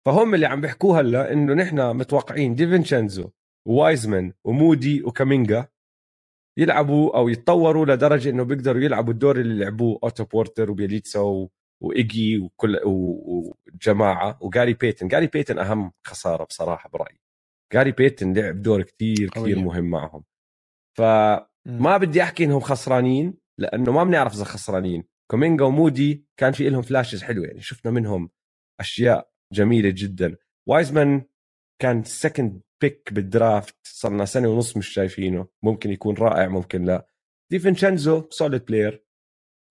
Speaker 1: فهم اللي عم بيحكوه هلا إنه نحن متوقعين ديفينشنزو ووايزمان ومودي وكامينجا يلعبوا أو يتطوروا لدرجة إنه بيقدروا يلعبوا الدور اللي لعبوه اوتو بورتر وبيليتسا وإيجي وكل وجماعة وجاري بيتن. جاري بيتن أهم خسارة بصراحة برأيي. جاري بيتن لعب دور كثير كثير مهم معهم. فما بدي أحكي إنهم خسرانين لأنه ما بنعرف إذا خسرانين. كومينجا ومودي كان في لهم flashes حلوة يعني. شفنا منهم أشياء جميلة جدا. وايزمان كان second pick بال draft صرنا سنة ونص مش شايفينه. ممكن يكون رائع ممكن لا. ديفنشنزو solid player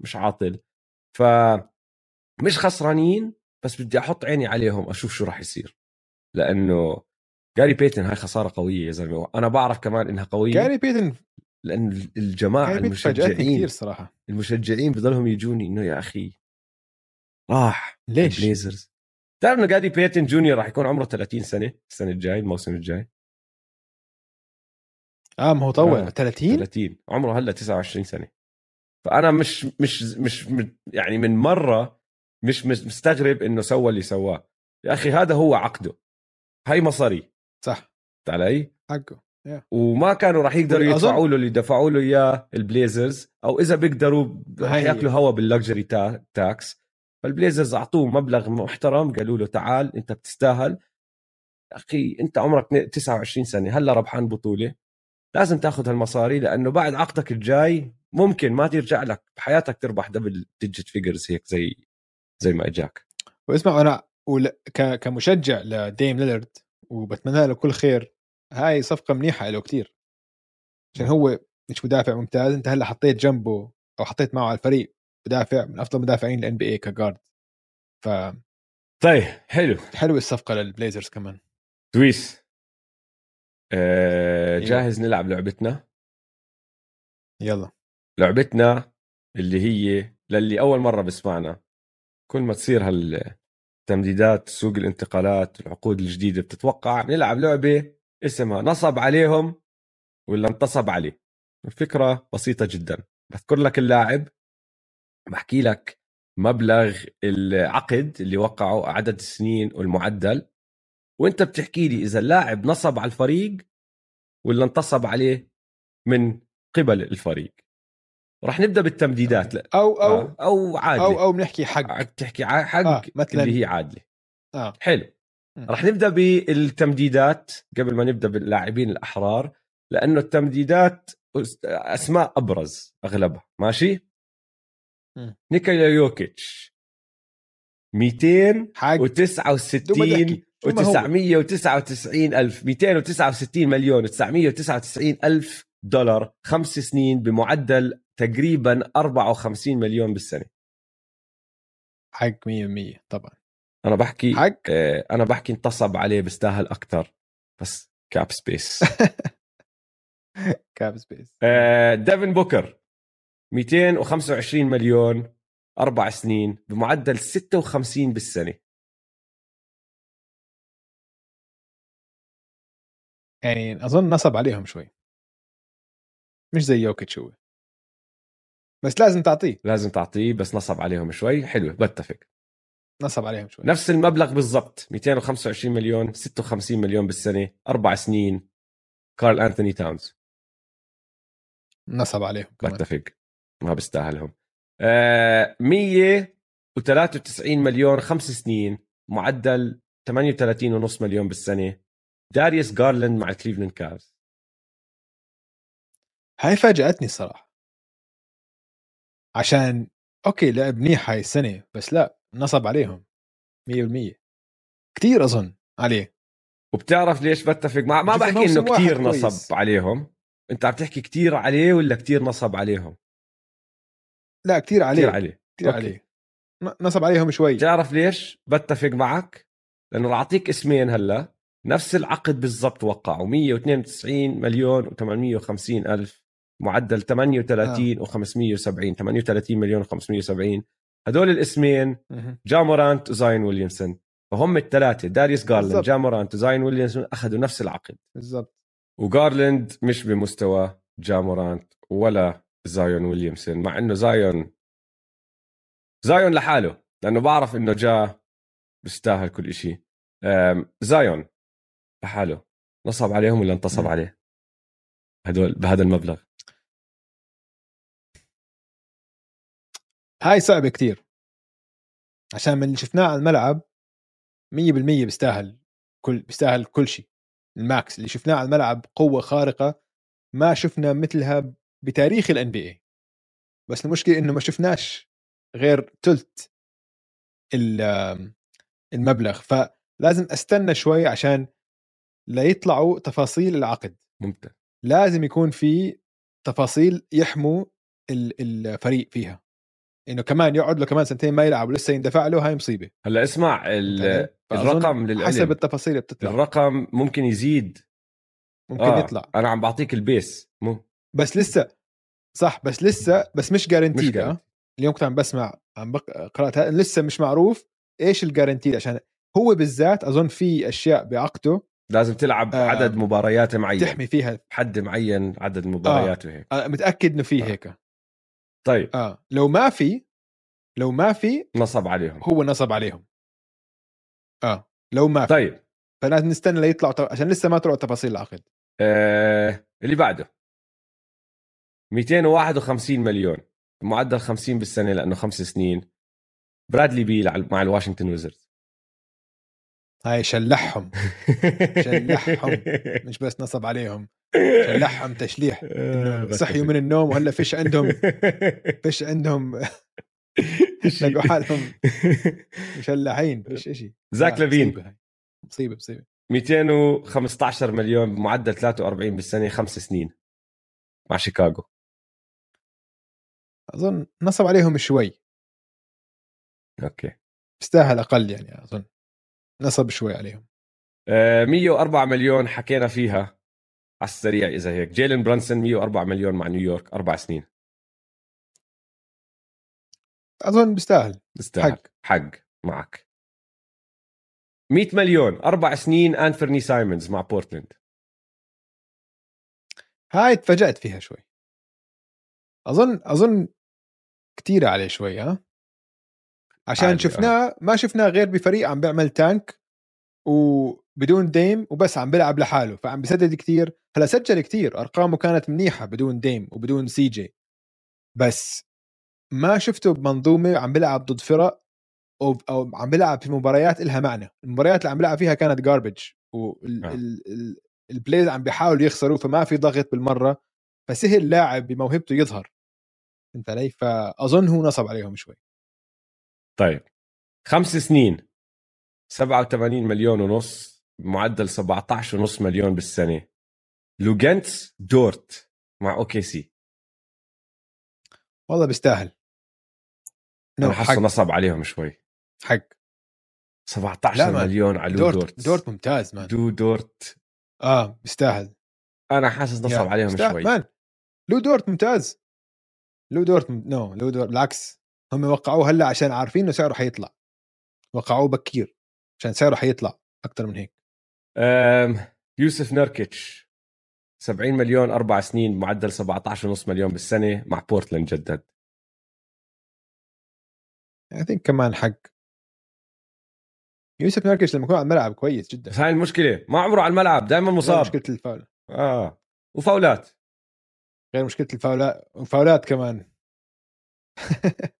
Speaker 1: مش عاطل. ف مش خسرانين بس بدي أحط عيني عليهم أشوف شو راح يصير. لأنه جاري بيتن هاي خسارة قوية يا زلمة. أنا بعرف كمان إنها قوية.
Speaker 2: جاري بيتن
Speaker 1: لأن الجماعة المشجعين.
Speaker 2: كثير صراحة.
Speaker 1: المشجعين بضلهم يجوني إنه يا أخي راح
Speaker 2: ليش؟
Speaker 1: بليزرز تعرف إنه جاري بيتن جونيور راح يكون عمره 30 سنة؟ السنة الجاي الموسم الجاي.
Speaker 2: آه ما هو طول.
Speaker 1: آه.
Speaker 2: 30
Speaker 1: 30 عمره هلأ 29 سنة. فأنا مش مش مش يعني من مرة مش مستغرب إنه سوى اللي سواه. يا أخي هذا هو عقده. هاي مصاري.
Speaker 2: صح.
Speaker 1: علي؟
Speaker 2: حقه.
Speaker 1: وما كانوا راح يقدروا يدفعوا له اللي دفعوا له إياه البليزرز أو إذا بيقدروا راح. ياكلوا هوا بال luxury ta- tax فالبليزرز أعطوه مبلغ محترم قالوا له تعال أنت بتستاهل. أخي أنت عمرك 29 سنة هلا ربحان بطولة. لازم تأخذ هالمصاري لأنه بعد عقدك الجاي ممكن ما ترجع لك بحياتك تربح double digit figures هيك زي زي ما إجاك.
Speaker 2: واسمع أنا ول... ك... كمشجع لديم ليلرد وبتمنى له كل خير هاي صفقة منيحة له كتير. عشان هو مش مدافع ممتاز أنت هلا حطيت جنبه أو حطيت معه على الفريق. مدافع من أفضل مدافعين ال NBA ك guard فحلوه
Speaker 1: طيب حلو.
Speaker 2: الصفقة للبليزرز كمان.
Speaker 1: دويس آه
Speaker 2: إيه.
Speaker 1: جاهز نلعب لعبتنا؟
Speaker 2: يلا.
Speaker 1: لعبتنا اللي هي للي أول مرة بسمعنا. كل ما تصير هالتمديدات سوق الانتقالات العقود الجديدة بتتوقع نلعب لعبة اسمها نصب عليهم ولا انتصب عليه. الفكرة بسيطة جدا. بذكر لك اللاعب بحكي لك مبلغ العقد اللي وقعه عدد السنين والمعدل وأنت بتحكي لي إذا اللاعب نصب على الفريق ولا انتصب عليه من قبل الفريق. رح نبدأ بالتمديدات. لا
Speaker 2: أو أو
Speaker 1: آه. أو عادلة.
Speaker 2: أو أو بنحكي حق.
Speaker 1: عاد تحكي ع- حق
Speaker 2: آه، مثلاً-
Speaker 1: اللي هي عادلة.
Speaker 2: آه.
Speaker 1: حلو.
Speaker 2: م.
Speaker 1: رح نبدأ بالتمديدات قبل ما نبدأ باللاعبين الأحرار لأنه التمديدات أسماء أبرز أغلبها. ماشي. نيكولا يوكيتش. 200
Speaker 2: حق
Speaker 1: و69
Speaker 2: بدي أحكي. شو ما هو.
Speaker 1: و999 ألف. 269 مليون و999 ألف دولار. خمس سنين بمعدل تقريبا 54 مليون بالسنة.
Speaker 2: حق 100% طبعا.
Speaker 1: أنا بحكي
Speaker 2: حق
Speaker 1: آه، أنا بحكي انتصب عليه بيستاهل أكثر بس cap space
Speaker 2: cap space
Speaker 1: آه، ديفن بوكر. 225 مليون أربع سنين بمعدل 56 بالسنة.
Speaker 2: يعني أظن نصب عليهم شوي. مش زي يوكيتش هو بس لازم تعطيه.
Speaker 1: لازم تعطيه بس نصب عليهم شوي. حلوة بتفق.
Speaker 2: نصب عليهم شوي.
Speaker 1: نفس المبلغ بالضبط 225 مليون 56 مليون بالسنة أربع سنين. كارل انثوني تاونز.
Speaker 2: نصب عليهم كمان.
Speaker 1: بتفق. ما بيستاهلهم آه 193 مليون خمس سنين معدل 38 ونص مليون بالسنة. داريوس جارلاند مع كليفلاند كافز.
Speaker 2: هاي فاجأتني الصراحه عشان أوكي لعب منيح هاي السنة بس لا نصب عليهم. 100% كثير أظن عليه.
Speaker 1: وبتعرف ليش بتفق مع ما بحكي
Speaker 2: إنه
Speaker 1: كثير. نصب عليهم. أنت عم تحكي كثير عليه ولا كثير نصب عليهم؟
Speaker 2: لا كثير عليه
Speaker 1: كثير عليه.
Speaker 2: كثير. عليه. نصب عليهم شوي.
Speaker 1: بتعرف ليش؟ بتفق معك لأنه راح اعطيك اسمين هلأ نفس العقد بالضبط وقعوا. 192 مليون و850 ألف معدل 38 و570 38 مليون و570 هدول الاسمين. جامورانت وزاين ويليامسون. فهم الثلاثه داريوس جارلاند. جامورانت وزاين ويليامسون أخذوا نفس العقد.
Speaker 2: بالضبط.
Speaker 1: وجارلاند مش بمستوى جامورانت ولا زايون ويليامسون مع إنه زايون زايون لحاله لأنه بعرف إنه جاء بيستاهل كل شيء زايون لحاله نصب عليهم ولا انتصب. عليه؟ هدول بهذا المبلغ.
Speaker 2: هاي صعبة كتير. عشان من اللي شفناه على الملعب 100% بيستاهل كل بيستاهل كل شيء. ال max اللي شفناه على الملعب قوة خارقة ما شفنا مثلها بتاريخ ال NBA بس المشكلة إنه ما شفناش غير ثلث ال- المبلغ. فلازم أستنى شوي عشان لا يطلعوا تفاصيل العقد.
Speaker 1: ممتاز.
Speaker 2: لازم يكون في تفاصيل يحموا ال- الفريق فيها. إنه كمان يقعد له كمان سنتين ما يلعب ولسه يندفع له هاي مصيبة.
Speaker 1: هلأ اسمع الرقم للعلم
Speaker 2: حسب التفاصيل بتطلع.
Speaker 1: الرقم ممكن يزيد.
Speaker 2: ممكن
Speaker 1: آه.
Speaker 2: يطلع.
Speaker 1: أنا عم بعطيك البيس. مو؟
Speaker 2: بس لسه صح بس لسه بس مش جارنتيد
Speaker 1: guaranteed.
Speaker 2: اليوم كنت عم بسمع عم بق... قراتها لسه مش معروف إيش الجارنتيد عشان هو بالذات أظن في أشياء بعقده
Speaker 1: لازم تلعب
Speaker 2: آه،
Speaker 1: عدد مباريات معين.
Speaker 2: تحمي فيها.
Speaker 1: حد معين عدد المباريات وهيك.
Speaker 2: آه متأكد إنه في
Speaker 1: آه.
Speaker 2: هيك.
Speaker 1: طيب.
Speaker 2: آه لو ما في لو ما في
Speaker 1: نصب عليهم.
Speaker 2: هو نصب عليهم. آه لو ما في.
Speaker 1: طيب.
Speaker 2: فلازم نستنى ليطلعوا عشان لسه ما طلعوا تفاصيل العقد.
Speaker 1: آه اللي بعده. 251 مليون. معدل 50 بالسنة لأنه خمس سنين. برادلي بيل مع الواشنطن ويزردز.
Speaker 2: هاي شلحهم. شلحهم. مش بس نصب عليهم. شلحهم تشليح.
Speaker 1: آه،
Speaker 2: صحيوا من النوم وهلا فيش عندهم فيش عندهم لقوا حالهم مشلحين. فيش شيء
Speaker 1: زاك لافين.
Speaker 2: مصيبة مصيبة
Speaker 1: 215 مليون بمعدل 43 بالسنة خمس سنين. مع شيكاغو.
Speaker 2: أظن نصب عليهم شوي.
Speaker 1: أوكي.
Speaker 2: بيستاهل أقل يعني أظن نصب شوي عليهم.
Speaker 1: آه 104 مليون حكينا فيها على السريع إذا هيك. جيلين برانسون 104 مليون مع نيويورك أربع سنين.
Speaker 2: أظن بيستاهل.
Speaker 1: تستاهل
Speaker 2: حق.
Speaker 1: حق. معك. 100 مليون أربع سنين انفرني سايمونز مع بورتلاند
Speaker 2: هاي تفاجأت فيها شوي. أظن أظن كتيرة عليه شوي ها؟ عشان
Speaker 1: عادي،
Speaker 2: شفناه ما شفناه غير بفريق عم بيعمل tank وبدون ديم وبس عم بيلعب لحاله فعم بسدد كتير. هلأ سجل كتير أرقامه كانت منيحة بدون ديم وبدون سي جي بس ما شفته بمنظومة عم بيلعب ضد فرق أو أو عم بيلعب في مباريات إلها معنى. المباريات اللي عم بيلعب فيها كانت garbage
Speaker 1: آه.
Speaker 2: والبليزرز عم بيحاولوا يخسروا فما في ضغط بالمرة فسهل لاعب بموهبته يظهر. فهمت علي فأظن هو نصب عليهم شوي.
Speaker 1: طيب. خمس سنين. 87 مليون ونص. بمعدل 17 ونص مليون بالسنة. لوجنتس دورت مع OKC.
Speaker 2: والله بيستاهل. أنا
Speaker 1: حاسه نصب عليهم شوي.
Speaker 2: حق.
Speaker 1: 17
Speaker 2: لا، man.
Speaker 1: مليون على
Speaker 2: دورت
Speaker 1: دورت.
Speaker 2: دورت ممتاز man.
Speaker 1: لو دورت.
Speaker 2: آه بيستاهل.
Speaker 1: أنا حاسس نصب عليهم. شوي.
Speaker 2: man. لو دورت ممتاز. لو دورت م... no لو دورت بالعكس هم وقعوه هلأ عشان عارفين إنه سعره حيطلع. وقعوه بكير عشان سعره حيطلع أكثر من هيك.
Speaker 1: أم، يوسف نركيتش 70 مليون أربع سنين معدل 17 ونص مليون بالسنة مع بورتلاند جدد.
Speaker 2: اي ثينك كمان حق. يوسف نركش لما يكون على الملعب كويس جدا.
Speaker 1: هاي المشكلة ما عمره على الملعب دائما مصاب.
Speaker 2: مشكلة الفاول.
Speaker 1: آه وفاولات.
Speaker 2: غير مشكلة الفاولات وفاولات كمان.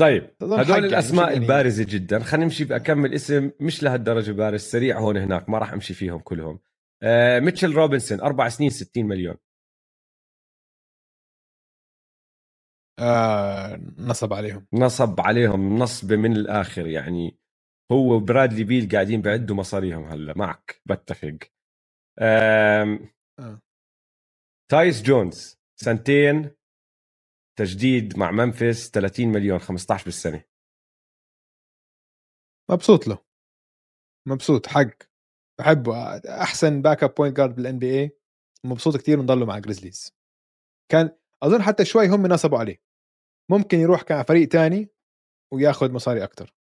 Speaker 1: طيب هدول
Speaker 2: يعني، الأسماء يعني-
Speaker 1: البارزة جدا. خلينا نمشي بأكمل اسم مش لهالدرجة بارز سريع هون هناك ما راح أمشي فيهم كلهم. آه ميتشل روبنسون أربع سنين 60 مليون.
Speaker 2: آه نصب عليهم.
Speaker 1: نصب عليهم نصبه من الآخر يعني. هو وبرادلي بيل قاعدين بيعدوا مصاريهم هلا معك بتفق. آم
Speaker 2: آه.
Speaker 1: تايوس جونز سنتين تجديد مع ممفيس 30 مليون 15 بالسنة.
Speaker 2: مبسوط له. مبسوط حق. بحبه. أحسن backup point guard بال NBA مبسوط كثير من ضله مع جريزليز كان أظن حتى شوي هم نصبوا عليه. ممكن يروح كان فريق تاني وياخذ مصاري أكثر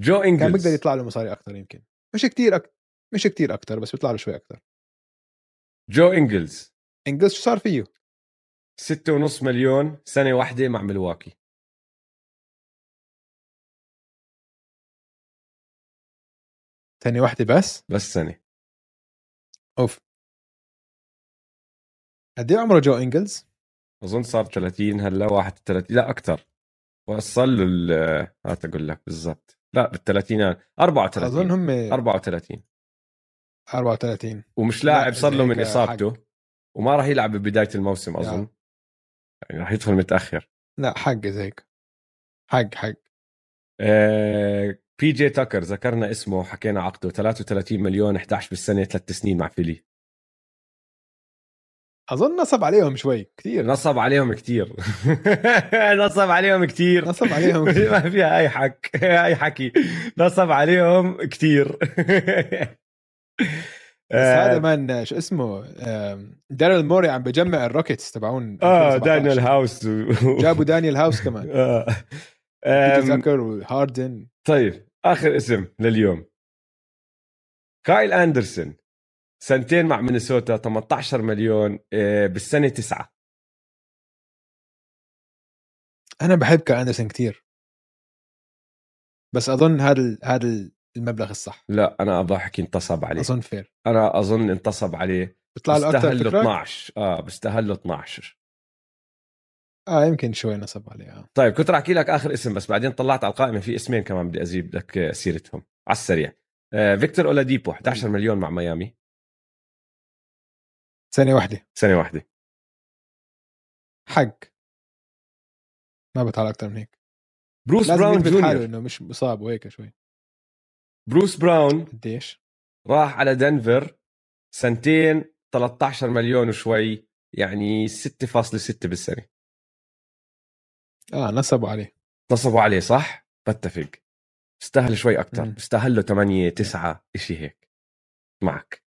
Speaker 1: جو
Speaker 2: كان
Speaker 1: إنجلز.
Speaker 2: بيقدر يطلع له مصاري أكثر يمكن. مش كثير أك... مش كثير أكثر بس بيطلع له شوي أكثر
Speaker 1: جو إنجلز.
Speaker 2: إنجلز شو صار فيه؟
Speaker 1: ستة ونص مليون سنة واحدة مع ملواكي
Speaker 2: سنة واحدة بس؟
Speaker 1: بس سنة.
Speaker 2: أوف. قد إيه عمره جو إنجلز؟
Speaker 1: أظن صار 30 هلأ 31 لا أكثر وصل له هات أقول لك بالضبط. لا بالثلاثينات 34
Speaker 2: أظن هم
Speaker 1: 34
Speaker 2: 34
Speaker 1: ومش
Speaker 2: لا،
Speaker 1: لاعب صار له من
Speaker 2: هيك
Speaker 1: إصابته وما راح يلعب ببداية الموسم
Speaker 2: لا.
Speaker 1: أظن. يعني راح يدخل متأخر.
Speaker 2: لا حق زي هيك. حق حق.
Speaker 1: آه، بي جي تاكر ذكرنا اسمه حكينا عقده. 33 مليون 11 بالسنة ثلاث سنين مع فيلي.
Speaker 2: أظن نصب عليهم شوي كثير
Speaker 1: نصب عليهم كتير. نصب عليهم كتير.
Speaker 2: نصب عليهم كثير
Speaker 1: ما فيها أي حك... أي حكي. نصب عليهم كتير.
Speaker 2: بس هذا man شو اسمه؟ داريل موري عم بجمع الروكيتس تبعون
Speaker 1: آه
Speaker 2: 2017.
Speaker 1: دانيال هاوس. و...
Speaker 2: جابوا دانيال هاوس كمان.
Speaker 1: آه.
Speaker 2: تاكر وهاردن.
Speaker 1: طيب آخر اسم لليوم. كايل أندرسون سنتين مع مينيسوتا 18 مليون آه، بالسنة تسعة.
Speaker 2: أنا بحب كايل أندرسون كثير بس أظن هذا هذا المبلغ الصح.
Speaker 1: لا أنا أضحك انتصب عليه.
Speaker 2: أظن fair
Speaker 1: أنا أظن انتصب عليه.
Speaker 2: بيطلع له أكثر
Speaker 1: بيستاهل له 12 آه بيستاهل له 12
Speaker 2: آه يمكن شوي نصب عليه آه.
Speaker 1: طيب كنت راح أحكي لك آخر اسم بس بعدين طلعت على القائمة في اسمين كمان بدي أجيب لك سيرتهم. على السريع. آه فيكتور أولاديبو 11 مليون مع ميامي.
Speaker 2: سنه واحدة.
Speaker 1: سنه واحدة.
Speaker 2: حق. ما بطلع أكثر من هيك.
Speaker 1: بروس براون جونيور.
Speaker 2: إنه مش مصاب وهيك شوي.
Speaker 1: بروس براون
Speaker 2: قديش؟
Speaker 1: راح على دنفر سنتين 13 مليون وشوي يعني 6.6 بالسنة.
Speaker 2: آه نصبوا عليه.
Speaker 1: نصبوا عليه صح؟ بتفق. بيستاهل شوي أكثر
Speaker 2: مم.
Speaker 1: بيستاهل له 8 9 شيء هيك معك.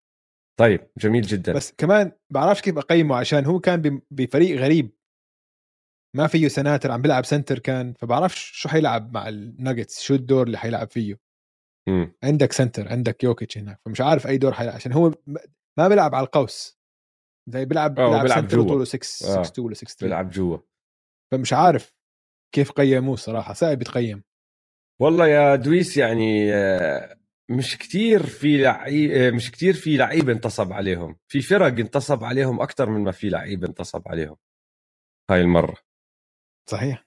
Speaker 1: طيب جميل جدا.
Speaker 2: بس كمان بعرفش كيف أقيمه عشان هو كان بفريق غريب. ما فيه سناتر عم بيلعب center كان فبعرفش شو حيلعب مع الناجتس شو الدور اللي حيلعب فيه.
Speaker 1: مم.
Speaker 2: عندك center عندك يوكيتش هناك فمش عارف أي دور حيلعب عشان هو م- ما بيلعب على القوس زي بيلعب
Speaker 1: آه،
Speaker 2: بيلعب
Speaker 1: بيلعب
Speaker 2: center
Speaker 1: جوا.
Speaker 2: وطوله 6
Speaker 1: آه.
Speaker 2: 6 2 ولا 6 3
Speaker 1: بيلعب جوا
Speaker 2: فمش عارف كيف قيموه صراحة صعب يتقيم
Speaker 1: والله يا دويس يعني آه، مش كتير في لعيب مش كتير في لعيبه انتصب عليهم في فرق انتصب عليهم أكثر من ما في لعيبه انتصب عليهم هاي المرة
Speaker 2: صحيح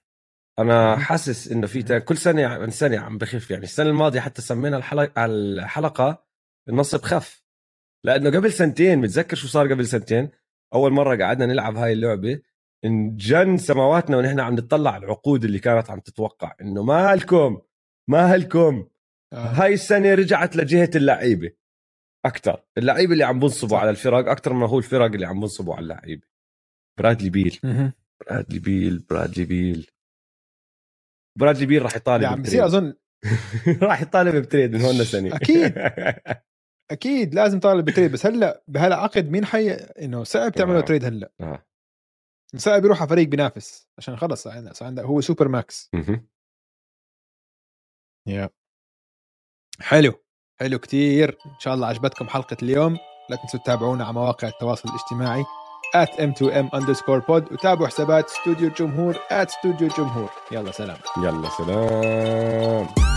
Speaker 2: أنا.
Speaker 1: حاسس إنه في كل سنة عن سنة عم بخف يعني السنة الماضية حتى سمينا الحلقة الحلقة النصب خف لأنه قبل سنتين متذكر شو صار قبل سنتين أول مرة قعدنا نلعب هاي اللعبة انجن سماواتنا ونحن عم نطلع على العقود اللي كانت عم تتوقع إنه ما لكم ما لكم
Speaker 2: آه.
Speaker 1: هاي السنة رجعت لجهة اللعيبة أكثر اللعيبة اللي عم بنصبوا. على الفرق أكثر ما هو الفرق اللي عم بنصبوا على اللعيبة برادلي بيل. برادلي بيل برادلي بيل برادلي بيل راح يطالب
Speaker 2: يعني عم بصير. أظن
Speaker 1: راح يطالب ب trade من هون لسنة
Speaker 2: أكيد. أكيد لازم طالب ب trade بس هلأ بهالعقد مين حي إنه صعب تعمله
Speaker 1: آه.
Speaker 2: trade هلأ
Speaker 1: آه.
Speaker 2: صعب يروح على فريق بينافس عشان خلص صار هو super
Speaker 1: max.
Speaker 2: يا حلو حلو كتير إن شاء الله عجبتكم حلقة اليوم لا تنسوا تتابعونا على مواقع التواصل الاجتماعي at m2m underscore pod. وتابعوا حسابات استوديو الجمهور at استوديو الجمهور. يلا سلام.
Speaker 1: يلا سلام.